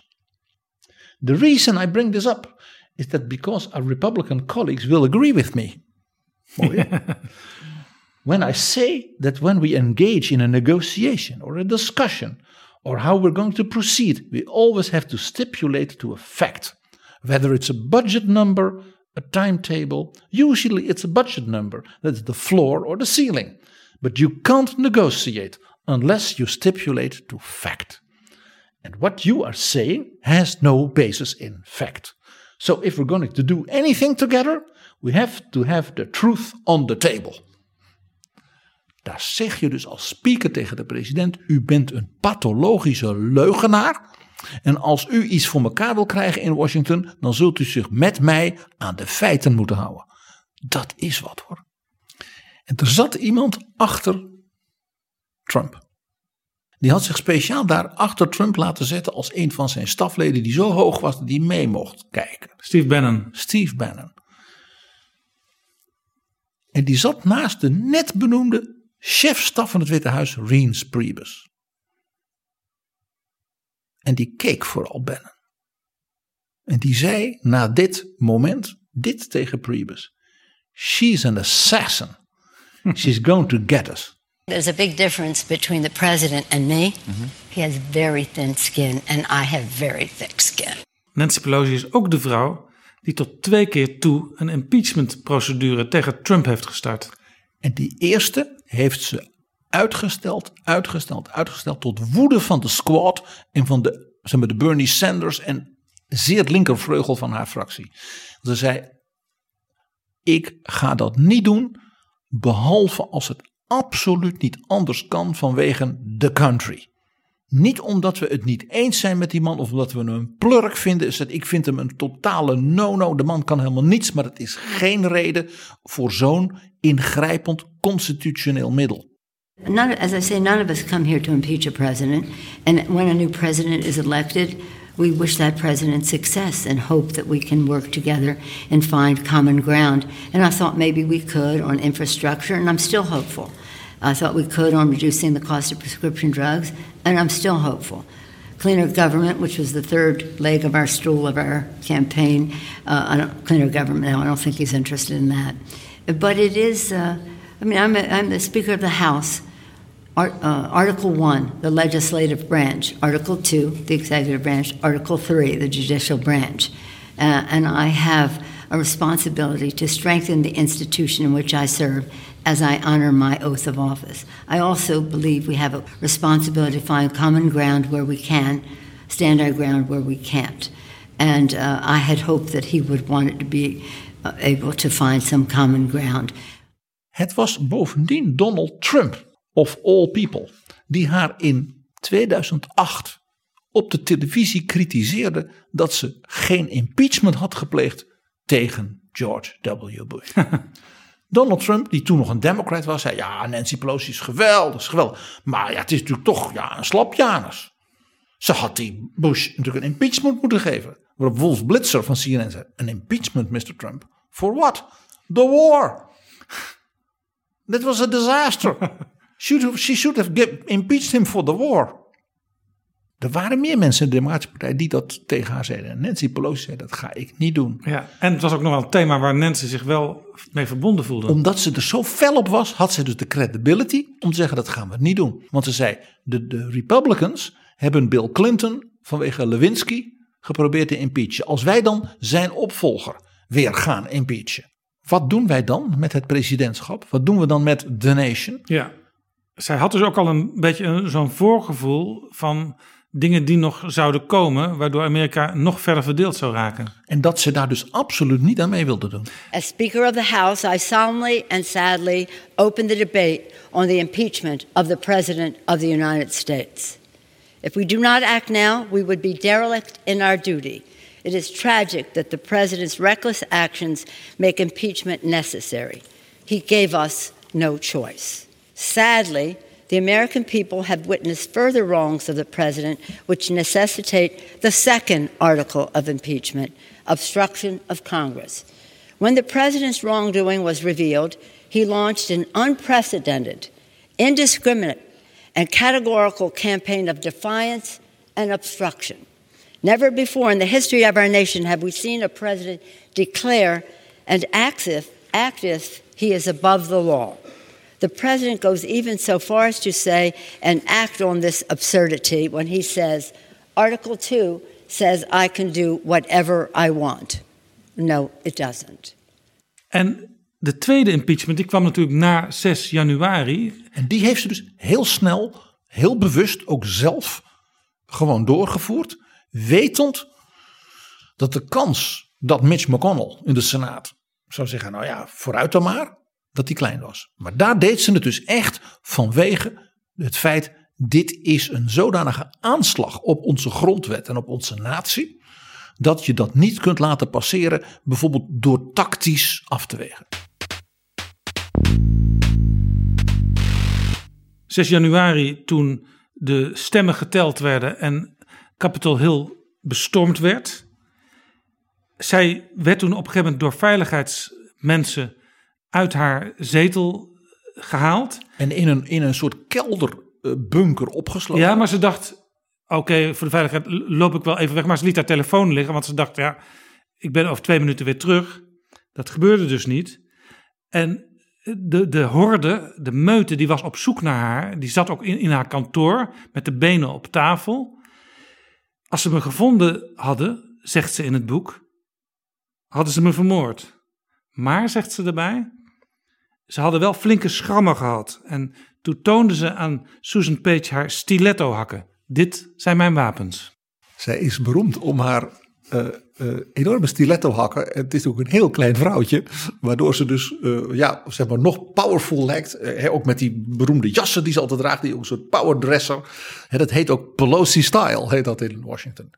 The reason I bring this up is that because our Republican colleagues will agree with me. Mooi, hè? <laughs> when I say that when we engage in a negotiation or a discussion or how we're going to proceed, we always have to stipulate to a fact. Whether it's a budget number, a timetable, usually it's a budget number, that's the floor or the ceiling. But you can't negotiate unless you stipulate to fact. And what you are saying has no basis in fact. So if we're going to do anything together, we have to have the truth on the table. Daar zeg je dus als speaker tegen de president: U bent een pathologische leugenaar. En als u iets voor elkaar wil krijgen in Washington, dan zult u zich met mij aan de feiten moeten houden. Dat is wat hoor. En er zat iemand achter Trump. Die had zich speciaal daar achter Trump laten zetten als een van zijn stafleden die zo hoog was dat hij mee mocht kijken. Steve Bannon. Steve Bannon. En die zat naast de net benoemde chefstaf van het Witte Huis, Reince Priebus. En die keek vooral Bannon. En die zei na dit moment, dit tegen Priebus. She's an assassin. She's going to get us. There's a big difference between the president and me. He has very thin skin, and I have very thick skin. Nancy Pelosi is ook de vrouw die tot twee keer toe een impeachmentprocedure tegen Trump heeft gestart. En die eerste heeft ze uitgesteld, uitgesteld, uitgesteld tot woede van de squad en van de, zeg maar, de Bernie Sanders en zeer het linkervleugel van haar fractie. Ze zei, ik ga dat niet doen, behalve als het absoluut niet anders kan vanwege de country. Niet omdat we het niet eens zijn met die man of omdat we hem een plurk vinden. Is dat ik vind hem een totale no-no. De man kan helemaal niets, maar het is geen reden voor zo'n ingrijpend constitutioneel middel. None, as I say, none of us come here to impeach a president. And when a new president is elected, we wish that president success and hope that we can work together and find common ground. And I thought maybe we could on infrastructure, and I'm still hopeful. I thought we could on reducing the cost of prescription drugs, and I'm still hopeful. Cleaner government, which was the third leg of our stool of our campaign. Uh, cleaner government now, I don't think he's interested in that. But it is, uh, I mean, I'm, a, I'm the Speaker of the House. Art, uh, Article 1, the legislative branch. Article 2, the executive branch. Article 3, the judicial branch. Uh, and I have a responsibility to strengthen the institution in which I serve as I honor my oath of office. I also believe we have a responsibility to find common ground where we can, stand our ground where we can't. And uh, I had hoped that he would want it to be uh, able to find some common ground. Het was bovendien Donald Trump, of all people, die haar in 2008 op de televisie kritiseerde dat ze geen impeachment had gepleegd tegen George W. Bush. <laughs> Donald Trump, die toen nog een democrat was, zei ja, Nancy Pelosi is geweldig, is geweldig. Maar ja, het is natuurlijk toch ja, een slapjanus. Ze had die Bush natuurlijk een impeachment moeten geven. Waarop Wolf Blitzer van CNN zei, een impeachment, Mr. Trump? For what? The war. <laughs> That was a disaster. <laughs> She should have impeached him for the war. Er waren meer mensen in de Democratische Partij die dat tegen haar zeiden. En Nancy Pelosi zei, dat ga ik niet doen. Ja, en het was ook nog wel een thema waar Nancy zich wel mee verbonden voelde. Omdat ze er zo fel op was, had ze dus de credibility om te zeggen, dat gaan we niet doen. Want ze zei, de, de Republicans hebben Bill Clinton vanwege Lewinsky geprobeerd te impeachen. Als wij dan zijn opvolger weer gaan impeachen. Wat doen wij dan met het presidentschap? Wat doen we dan met The Nation? Ja, zij had dus ook al een beetje zo'n voorgevoel van dingen die nog zouden komen, waardoor Amerika nog verder verdeeld zou raken. En dat ze daar dus absoluut niet aan mee wilde doen. As Speaker of the House, I solemnly and sadly open the debate on the impeachment of the President of the United States. If we do not act now, we would be derelict in our duty. It is tragic that the President's reckless actions make impeachment necessary. He gave us no choice. Sadly, the American people have witnessed further wrongs of the President, which necessitate the second article of impeachment obstruction of Congress. When the President's wrongdoing was revealed, he launched an unprecedented, indiscriminate, and categorical campaign of defiance and obstruction. Never before in the history of our nation have we seen a president declare and act as, act if he is above the law. The president goes even so far as to say and act on this absurdity when he says, Article 2 says I can do whatever I want. No, it doesn't. En de tweede impeachment die kwam natuurlijk na 6 januari. En die heeft ze dus heel snel, heel bewust ook zelf gewoon doorgevoerd. Wetend dat de kans dat Mitch McConnell in de Senaat zou zeggen: Nou ja, vooruit dan maar, dat die klein was. Maar daar deed ze het dus echt vanwege het feit: dit is een zodanige aanslag op onze grondwet en op onze natie. Dat je dat niet kunt laten passeren, bijvoorbeeld door tactisch af te wegen. 6 januari, toen de stemmen geteld werden en Capitol Hill bestormd werd. Zij werd toen op een gegeven moment door veiligheidsmensen uit haar zetel gehaald. En in een, in een soort kelderbunker opgesloten. Ja, maar ze dacht, oké, voor de veiligheid loop ik wel even weg. Maar ze liet haar telefoon liggen, want ze dacht, ja, ik ben over twee minuten weer terug. Dat gebeurde dus niet. En de, de horde, de meute, die was op zoek naar haar. Die zat ook in, in haar kantoor met de benen op tafel. Als ze me gevonden hadden, zegt ze in het boek, hadden ze me vermoord. Maar, zegt ze erbij, ze hadden wel flinke schrammen gehad. En toen toonde ze aan Susan Page haar stiletto hakken. Dit zijn mijn wapens. Zij is beroemd om haar uh, uh, enorme stiletto hakken. Het is ook een heel klein vrouwtje, waardoor ze dus uh, ja, zeg maar nog powerful lijkt. ook met die beroemde jassen die ze altijd draagt, die ook een soort powerdresser. dat heet ook Pelosi style, heet dat in Washington.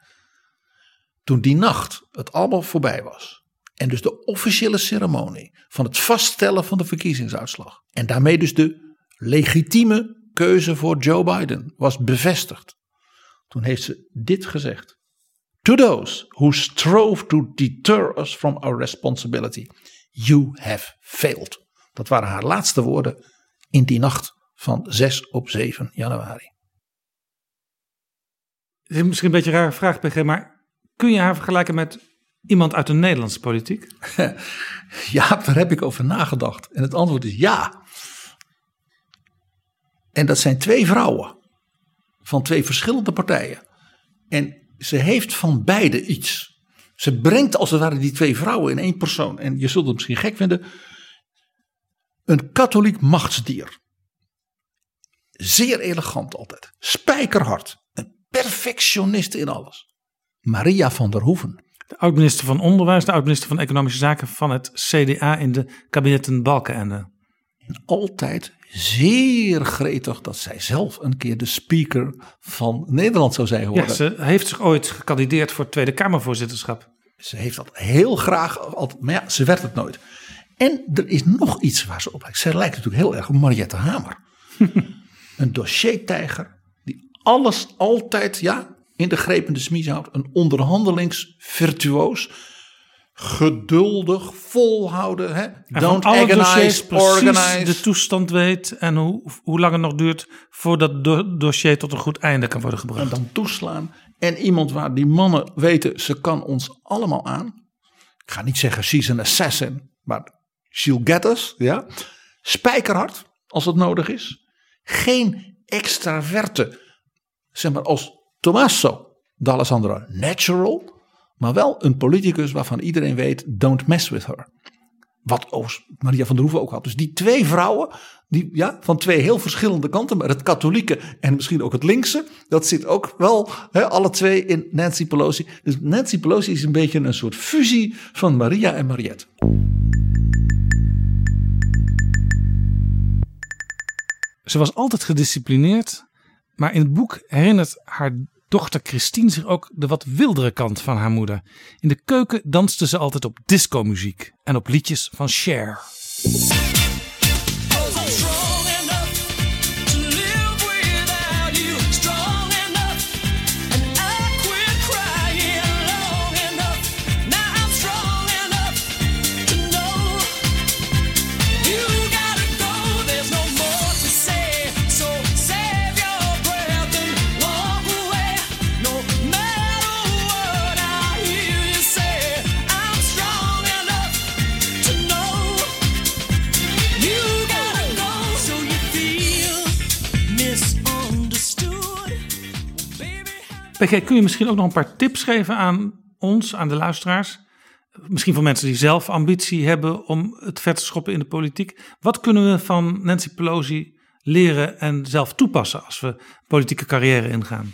Toen die nacht het allemaal voorbij was en dus de officiële ceremonie van het vaststellen van de verkiezingsuitslag en daarmee dus de legitieme keuze voor Joe Biden was bevestigd. Toen heeft ze dit gezegd. To those who strove to deter us from our responsibility, you have failed. Dat waren haar laatste woorden in die nacht van 6 op 7 januari. Het is misschien een beetje een rare vraag, PG, maar kun je haar vergelijken met iemand uit de Nederlandse politiek? <laughs> ja, daar heb ik over nagedacht. En het antwoord is ja. En dat zijn twee vrouwen van twee verschillende partijen. En ze heeft van beide iets. Ze brengt als het ware die twee vrouwen in één persoon. En je zult het misschien gek vinden. Een katholiek machtsdier. Zeer elegant altijd. Spijkerhard. Een perfectionist in alles. Maria van der Hoeven. De oud-minister van Onderwijs, de oud-minister van Economische Zaken van het CDA in de kabinetten Balkenende. En altijd zeer gretig dat zij zelf een keer de speaker van Nederland zou zijn geworden. Ja, ze heeft zich ooit gekandideerd voor het Tweede Kamervoorzitterschap. Ze heeft dat heel graag, altijd, maar ja, ze werd het nooit. En er is nog iets waar ze op lijkt. Zij lijkt natuurlijk heel erg op Mariette Hamer. <laughs> een dossiertijger die alles altijd ja, in de grepende smies houdt. Een onderhandelingsvirtuoos geduldig volhouden. Hè? Don't agonize, organize. de toestand weet en hoe, hoe lang het nog duurt voordat het dossier tot een goed einde kan worden gebracht. En dan toeslaan. En iemand waar die mannen weten, ze kan ons allemaal aan. Ik ga niet zeggen she's an assassin, maar she'll get us. Ja? Spijkerhard, als het nodig is. Geen extraverte, zeg maar als Tommaso d'Alessandro natural maar wel een politicus waarvan iedereen weet, don't mess with her. Wat Maria van der Hoeven ook had. Dus die twee vrouwen, die, ja, van twee heel verschillende kanten, maar het katholieke en misschien ook het linkse, dat zit ook wel alle twee in Nancy Pelosi. Dus Nancy Pelosi is een beetje een soort fusie van Maria en Mariette. Ze was altijd gedisciplineerd, maar in het boek herinnert haar dochter Christine zich ook de wat wildere kant van haar moeder. In de keuken danste ze altijd op discomuziek en op liedjes van Cher. PG, kun je misschien ook nog een paar tips geven aan ons, aan de luisteraars? Misschien voor mensen die zelf ambitie hebben om het vet te schoppen in de politiek. Wat kunnen we van Nancy Pelosi leren en zelf toepassen als we politieke carrière ingaan?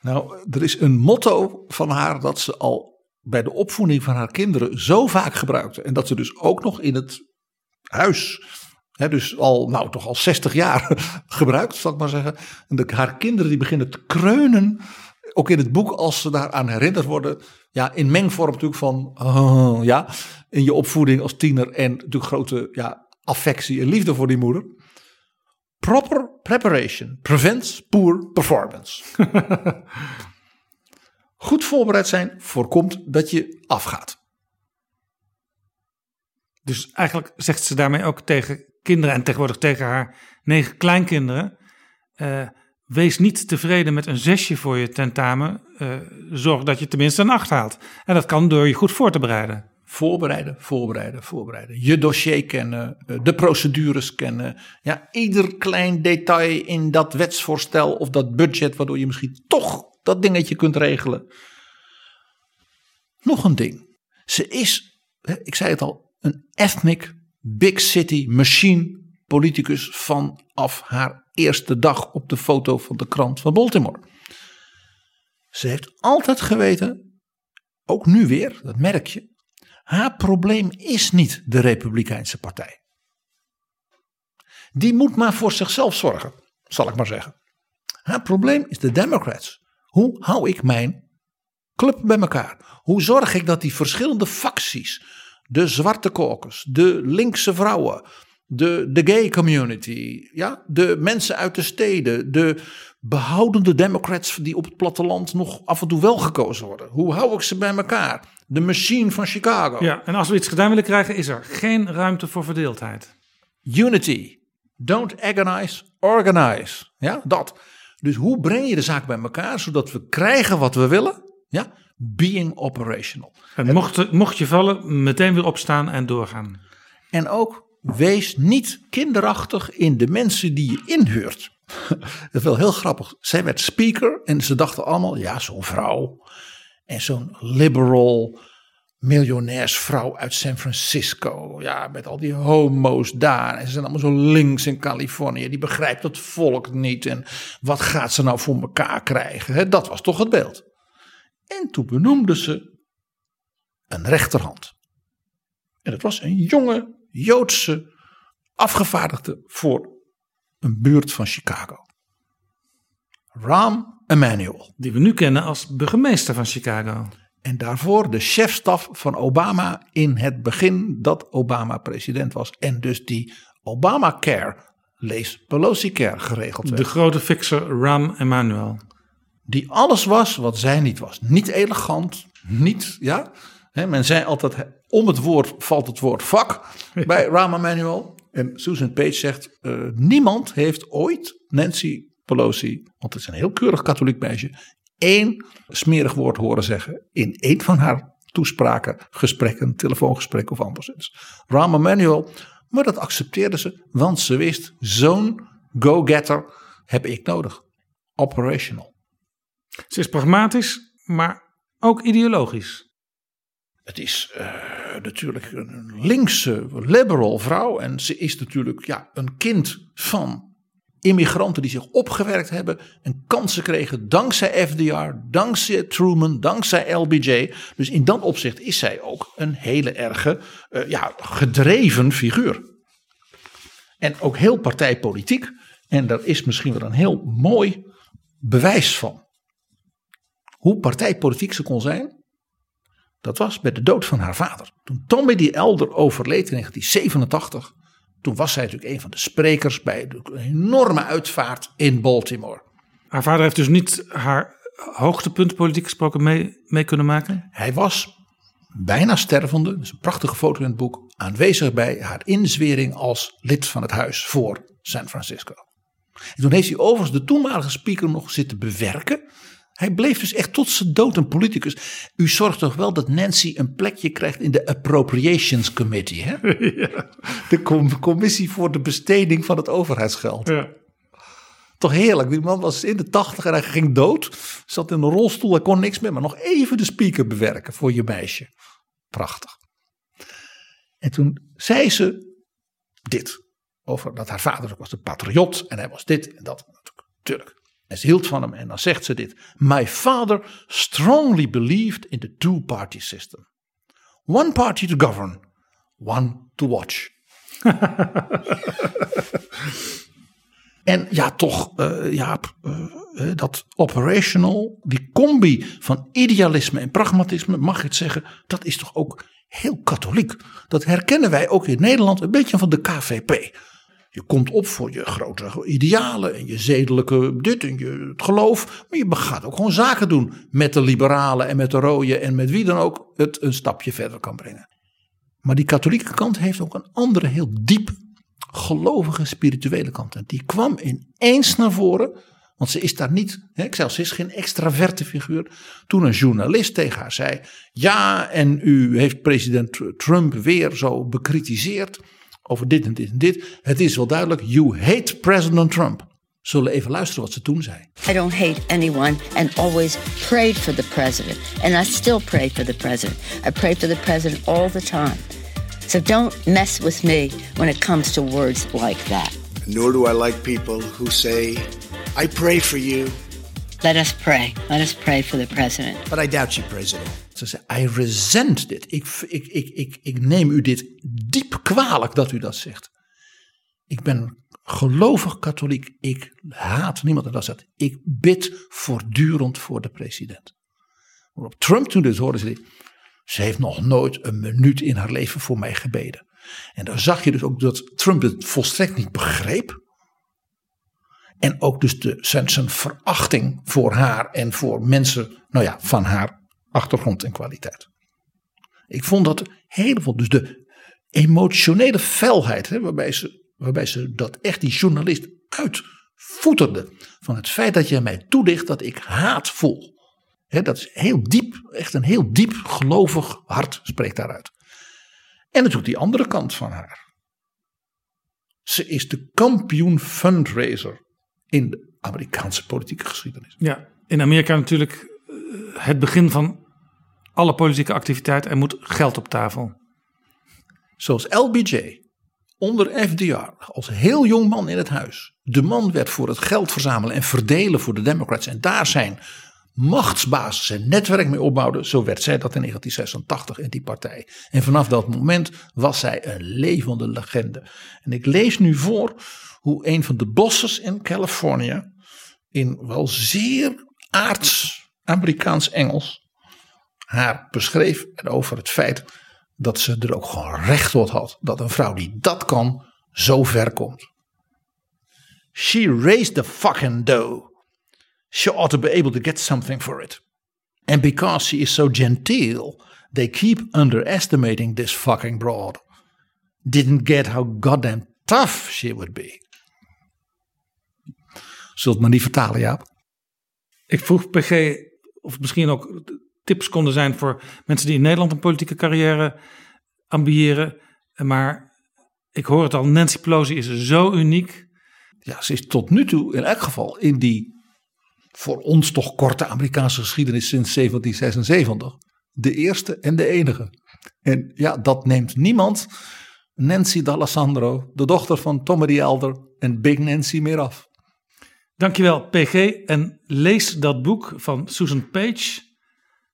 Nou, er is een motto van haar dat ze al bij de opvoeding van haar kinderen zo vaak gebruikte. En dat ze dus ook nog in het huis, hè, dus al, nou toch al 60 jaar <laughs> gebruikt, zal ik maar zeggen. En de, haar kinderen die beginnen te kreunen, ook in het boek als ze daaraan herinnerd worden. Ja, in mengvorm natuurlijk van, oh, ja, in je opvoeding als tiener en natuurlijk grote ja, affectie en liefde voor die moeder. Proper preparation prevents poor performance. <laughs> Goed voorbereid zijn voorkomt dat je afgaat. Dus eigenlijk zegt ze daarmee ook tegen kinderen en tegenwoordig tegen haar negen kleinkinderen. eh, wees niet tevreden met een zesje voor je tentamen. eh, zorg dat je tenminste een acht haalt. En dat kan door je goed voor te bereiden. Voorbereiden, voorbereiden, voorbereiden. Je dossier kennen, eh, de procedures kennen. Ja, ieder klein detail in dat wetsvoorstel of dat budget, waardoor je misschien toch dat dingetje kunt regelen. Nog een ding. Ze is, ik zei het al, een ethnic big city machine politicus vanaf haar eerste dag op de foto van de krant van Baltimore. Ze heeft altijd geweten, ook nu weer, dat merk je, haar probleem is niet de Republikeinse Partij. Die moet maar voor zichzelf zorgen, zal ik maar zeggen. Haar probleem is de Democrats. Hoe hou ik mijn club bij elkaar? Hoe zorg ik dat die verschillende facties, de zwarte caucus, de linkse vrouwen, de, de gay community, ja, de mensen uit de steden, de behoudende Democrats die op het platteland nog af en toe wel gekozen worden. Hoe hou ik ze bij elkaar? De machine van Chicago. Ja, en als we iets gedaan willen krijgen, is er geen ruimte voor verdeeldheid. Unity. Don't agonize, organize. Ja, dat. Dus hoe breng je de zaak bij elkaar zodat we krijgen wat we willen? Ja, being operational. En mocht, mocht je vallen, meteen weer opstaan en doorgaan. En ook wees niet kinderachtig in de mensen die je inhuurt. <laughs> Dat is wel heel grappig. Zij werd speaker en ze dachten allemaal, ja, zo'n vrouw. En zo'n liberal miljonairsvrouw uit San Francisco. Ja, met al die homo's daar. En ze zijn allemaal zo links in Californië. Die begrijpt het volk niet. En wat gaat ze nou voor elkaar krijgen? Dat was toch het beeld. En toen benoemde ze een rechterhand. En dat was een jonge Joodse afgevaardigde voor een buurt van Chicago. Rahm Emanuel. Die we nu kennen als burgemeester van Chicago. En daarvoor de chefstaf van Obama in het begin dat Obama president was. En dus die Obamacare, lees Pelosi Care, geregeld werd. De grote fixer Ram Emanuel. Die alles was wat zij niet was. Niet elegant, niet, ja. Hè, men zei altijd, om het woord valt het woord vak bij Rahm Emanuel. En Susan Page zegt, eh, niemand heeft ooit Nancy Pelosi, want het is een heel keurig katholiek meisje, één smerig woord horen zeggen in één van haar toespraken, gesprekken, telefoongesprekken of anderszins. Rahm Emanuel, maar dat accepteerde ze, want ze wist, zo'n go-getter heb ik nodig. Operational. Ze is pragmatisch, maar ook ideologisch. Het is uh, natuurlijk een linkse, liberal vrouw. En ze is natuurlijk ja, een kind van immigranten die zich opgewerkt hebben en kansen kregen dankzij FDR, dankzij Truman, dankzij LBJ. Dus in dat opzicht is zij ook een hele erge, uh, ja, gedreven figuur. En ook heel partijpolitiek. En daar is misschien wel een heel mooi bewijs van. Hoe partijpolitiek ze kon zijn, dat was bij de dood van haar vader. Toen Tommy die Elder overleed in 1987, toen was zij natuurlijk een van de sprekers bij de enorme uitvaart in Baltimore. Haar vader heeft dus niet haar hoogtepunt politiek gesproken mee, mee kunnen maken? Hij was bijna stervende, dat is een prachtige foto in het boek, aanwezig bij haar inzwering als lid van het huis voor San Francisco. En toen heeft hij overigens de toenmalige speaker nog zitten bewerken. Hij bleef dus echt tot zijn dood een politicus. U zorgt toch wel dat Nancy een plekje krijgt in de Appropriations Committee, hè? <laughs> Ja. De commissie voor de besteding van het overheidsgeld. Ja. Toch heerlijk. Die man was in de tachtig en hij ging dood. Zat in een rolstoel, hij kon niks meer. Maar nog even de speaker bewerken voor je meisje. Prachtig. En toen zei ze dit. Over dat haar vader ook was een patriot. En hij was dit en dat. Natuurlijk. En ze hield van hem. En dan zegt ze dit. My father strongly believed in the two-party system. One party to govern. One to watch. <laughs> En ja, toch, uh, Jaap, uh, dat operational, die combi van idealisme en pragmatisme, mag ik het zeggen, dat is toch ook heel katholiek. Dat herkennen wij ook in Nederland een beetje van de KVP. Je komt op voor je grote idealen en je zedelijke dit en je het geloof. Maar je gaat ook gewoon zaken doen met de liberalen en met de rode en met wie dan ook het een stapje verder kan brengen. Maar die katholieke kant heeft ook een andere heel diep gelovige spirituele kant. En die kwam ineens naar voren. Want ze is daar niet, hè, ik ze is geen extraverte figuur. Toen een journalist tegen haar zei: Ja, en u heeft president Trump weer zo bekritiseerd over dit en dit en dit. Het is wel duidelijk, you hate President Trump. Zullen even luisteren wat ze toen zei. I don't hate anyone and always prayed for the president. And I still pray for the president. I pray for the president all the time. So don't mess with me when it comes to words like that. Nor do I like people who say, I pray for you. Let us pray. Let us pray for the president. But I doubt you, president. Ze zei, I resent dit. Ik, ik, ik, ik, ik neem u dit diep kwalijk dat u dat zegt. Ik ben gelovig katholiek. Ik haat niemand. En dat zegt, ik bid voortdurend voor de president. Op Trump toen dus hoorde ze ze heeft nog nooit een minuut in haar leven voor mij gebeden. En dan zag je dus ook dat Trump het volstrekt niet begreep. En ook dus de, zijn, zijn verachting voor haar en voor mensen nou ja, van haar achtergrond en kwaliteit. Ik vond dat heel veel, dus de emotionele felheid, hè, waarbij, ze, waarbij ze dat echt die journalist uitvoeterde. Van het feit dat je mij toedicht dat ik haat voel dat is heel diep, echt een heel diep gelovig hart spreekt daaruit. En natuurlijk die andere kant van haar. Ze is de kampioen fundraiser in de Amerikaanse politieke geschiedenis. Ja, in Amerika natuurlijk eh, het begin van alle politieke activiteit. Er moet geld op tafel. Zoals LBJ onder FDR als heel jong man in het huis. De man werd voor het geld verzamelen en verdelen voor de Democrats. En daar zijn machtsbasis en netwerk mee opbouwde. Zo werd zij dat in 1986 in die partij. En vanaf dat moment was zij een levende legende. En ik lees nu voor hoe een van de bosses in Californië in wel zeer aards Amerikaans Engels haar beschreef over het feit dat ze er ook gewoon recht op had dat een vrouw die dat kan zo ver komt. She raised the fucking dough she ought to be able to get something for it. And because she is so genteel, they keep underestimating this fucking broad. Didn't get how goddamn tough she would be. Zult maar niet vertalen, Jaap. Ik vroeg PG of misschien ook tips konden zijn voor mensen die in Nederland een politieke carrière ambiëren. Maar ik hoor het al, Nancy Pelosi is zo uniek. Ja, ze is tot nu toe in elk geval in die voor ons toch korte Amerikaanse geschiedenis sinds 1776 de eerste en de enige. En ja, dat neemt niemand Nancy D'Alessandro, de dochter van Tommy the Elder en Big Nancy meer af. Dankjewel PG en lees dat boek van Susan Page,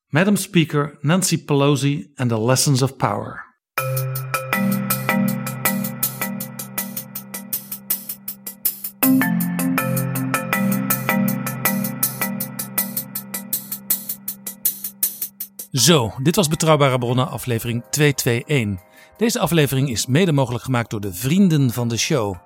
Madam Speaker, Nancy Pelosi and the Lessons of Power. Zo, dit was Betrouwbare Bronnen, aflevering 221. Deze aflevering is mede mogelijk gemaakt door de vrienden van de show.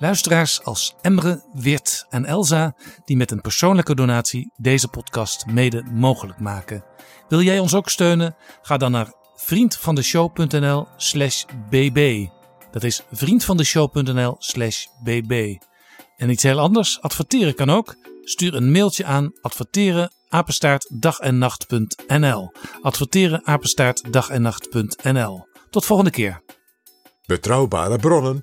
Luisteraars als Emre, Wirt en Elsa, die met een persoonlijke donatie deze podcast mede mogelijk maken. Wil jij ons ook steunen? Ga dan naar vriendvandeshow.nl/slash bb. Dat is vriendvandeshow.nl/slash bb. En iets heel anders, adverteren kan ook. Stuur een mailtje aan adverteren apenstaartdagennacht.nl. Adverteren apenstaartdagennacht.nl. Tot volgende keer. Betrouwbare bronnen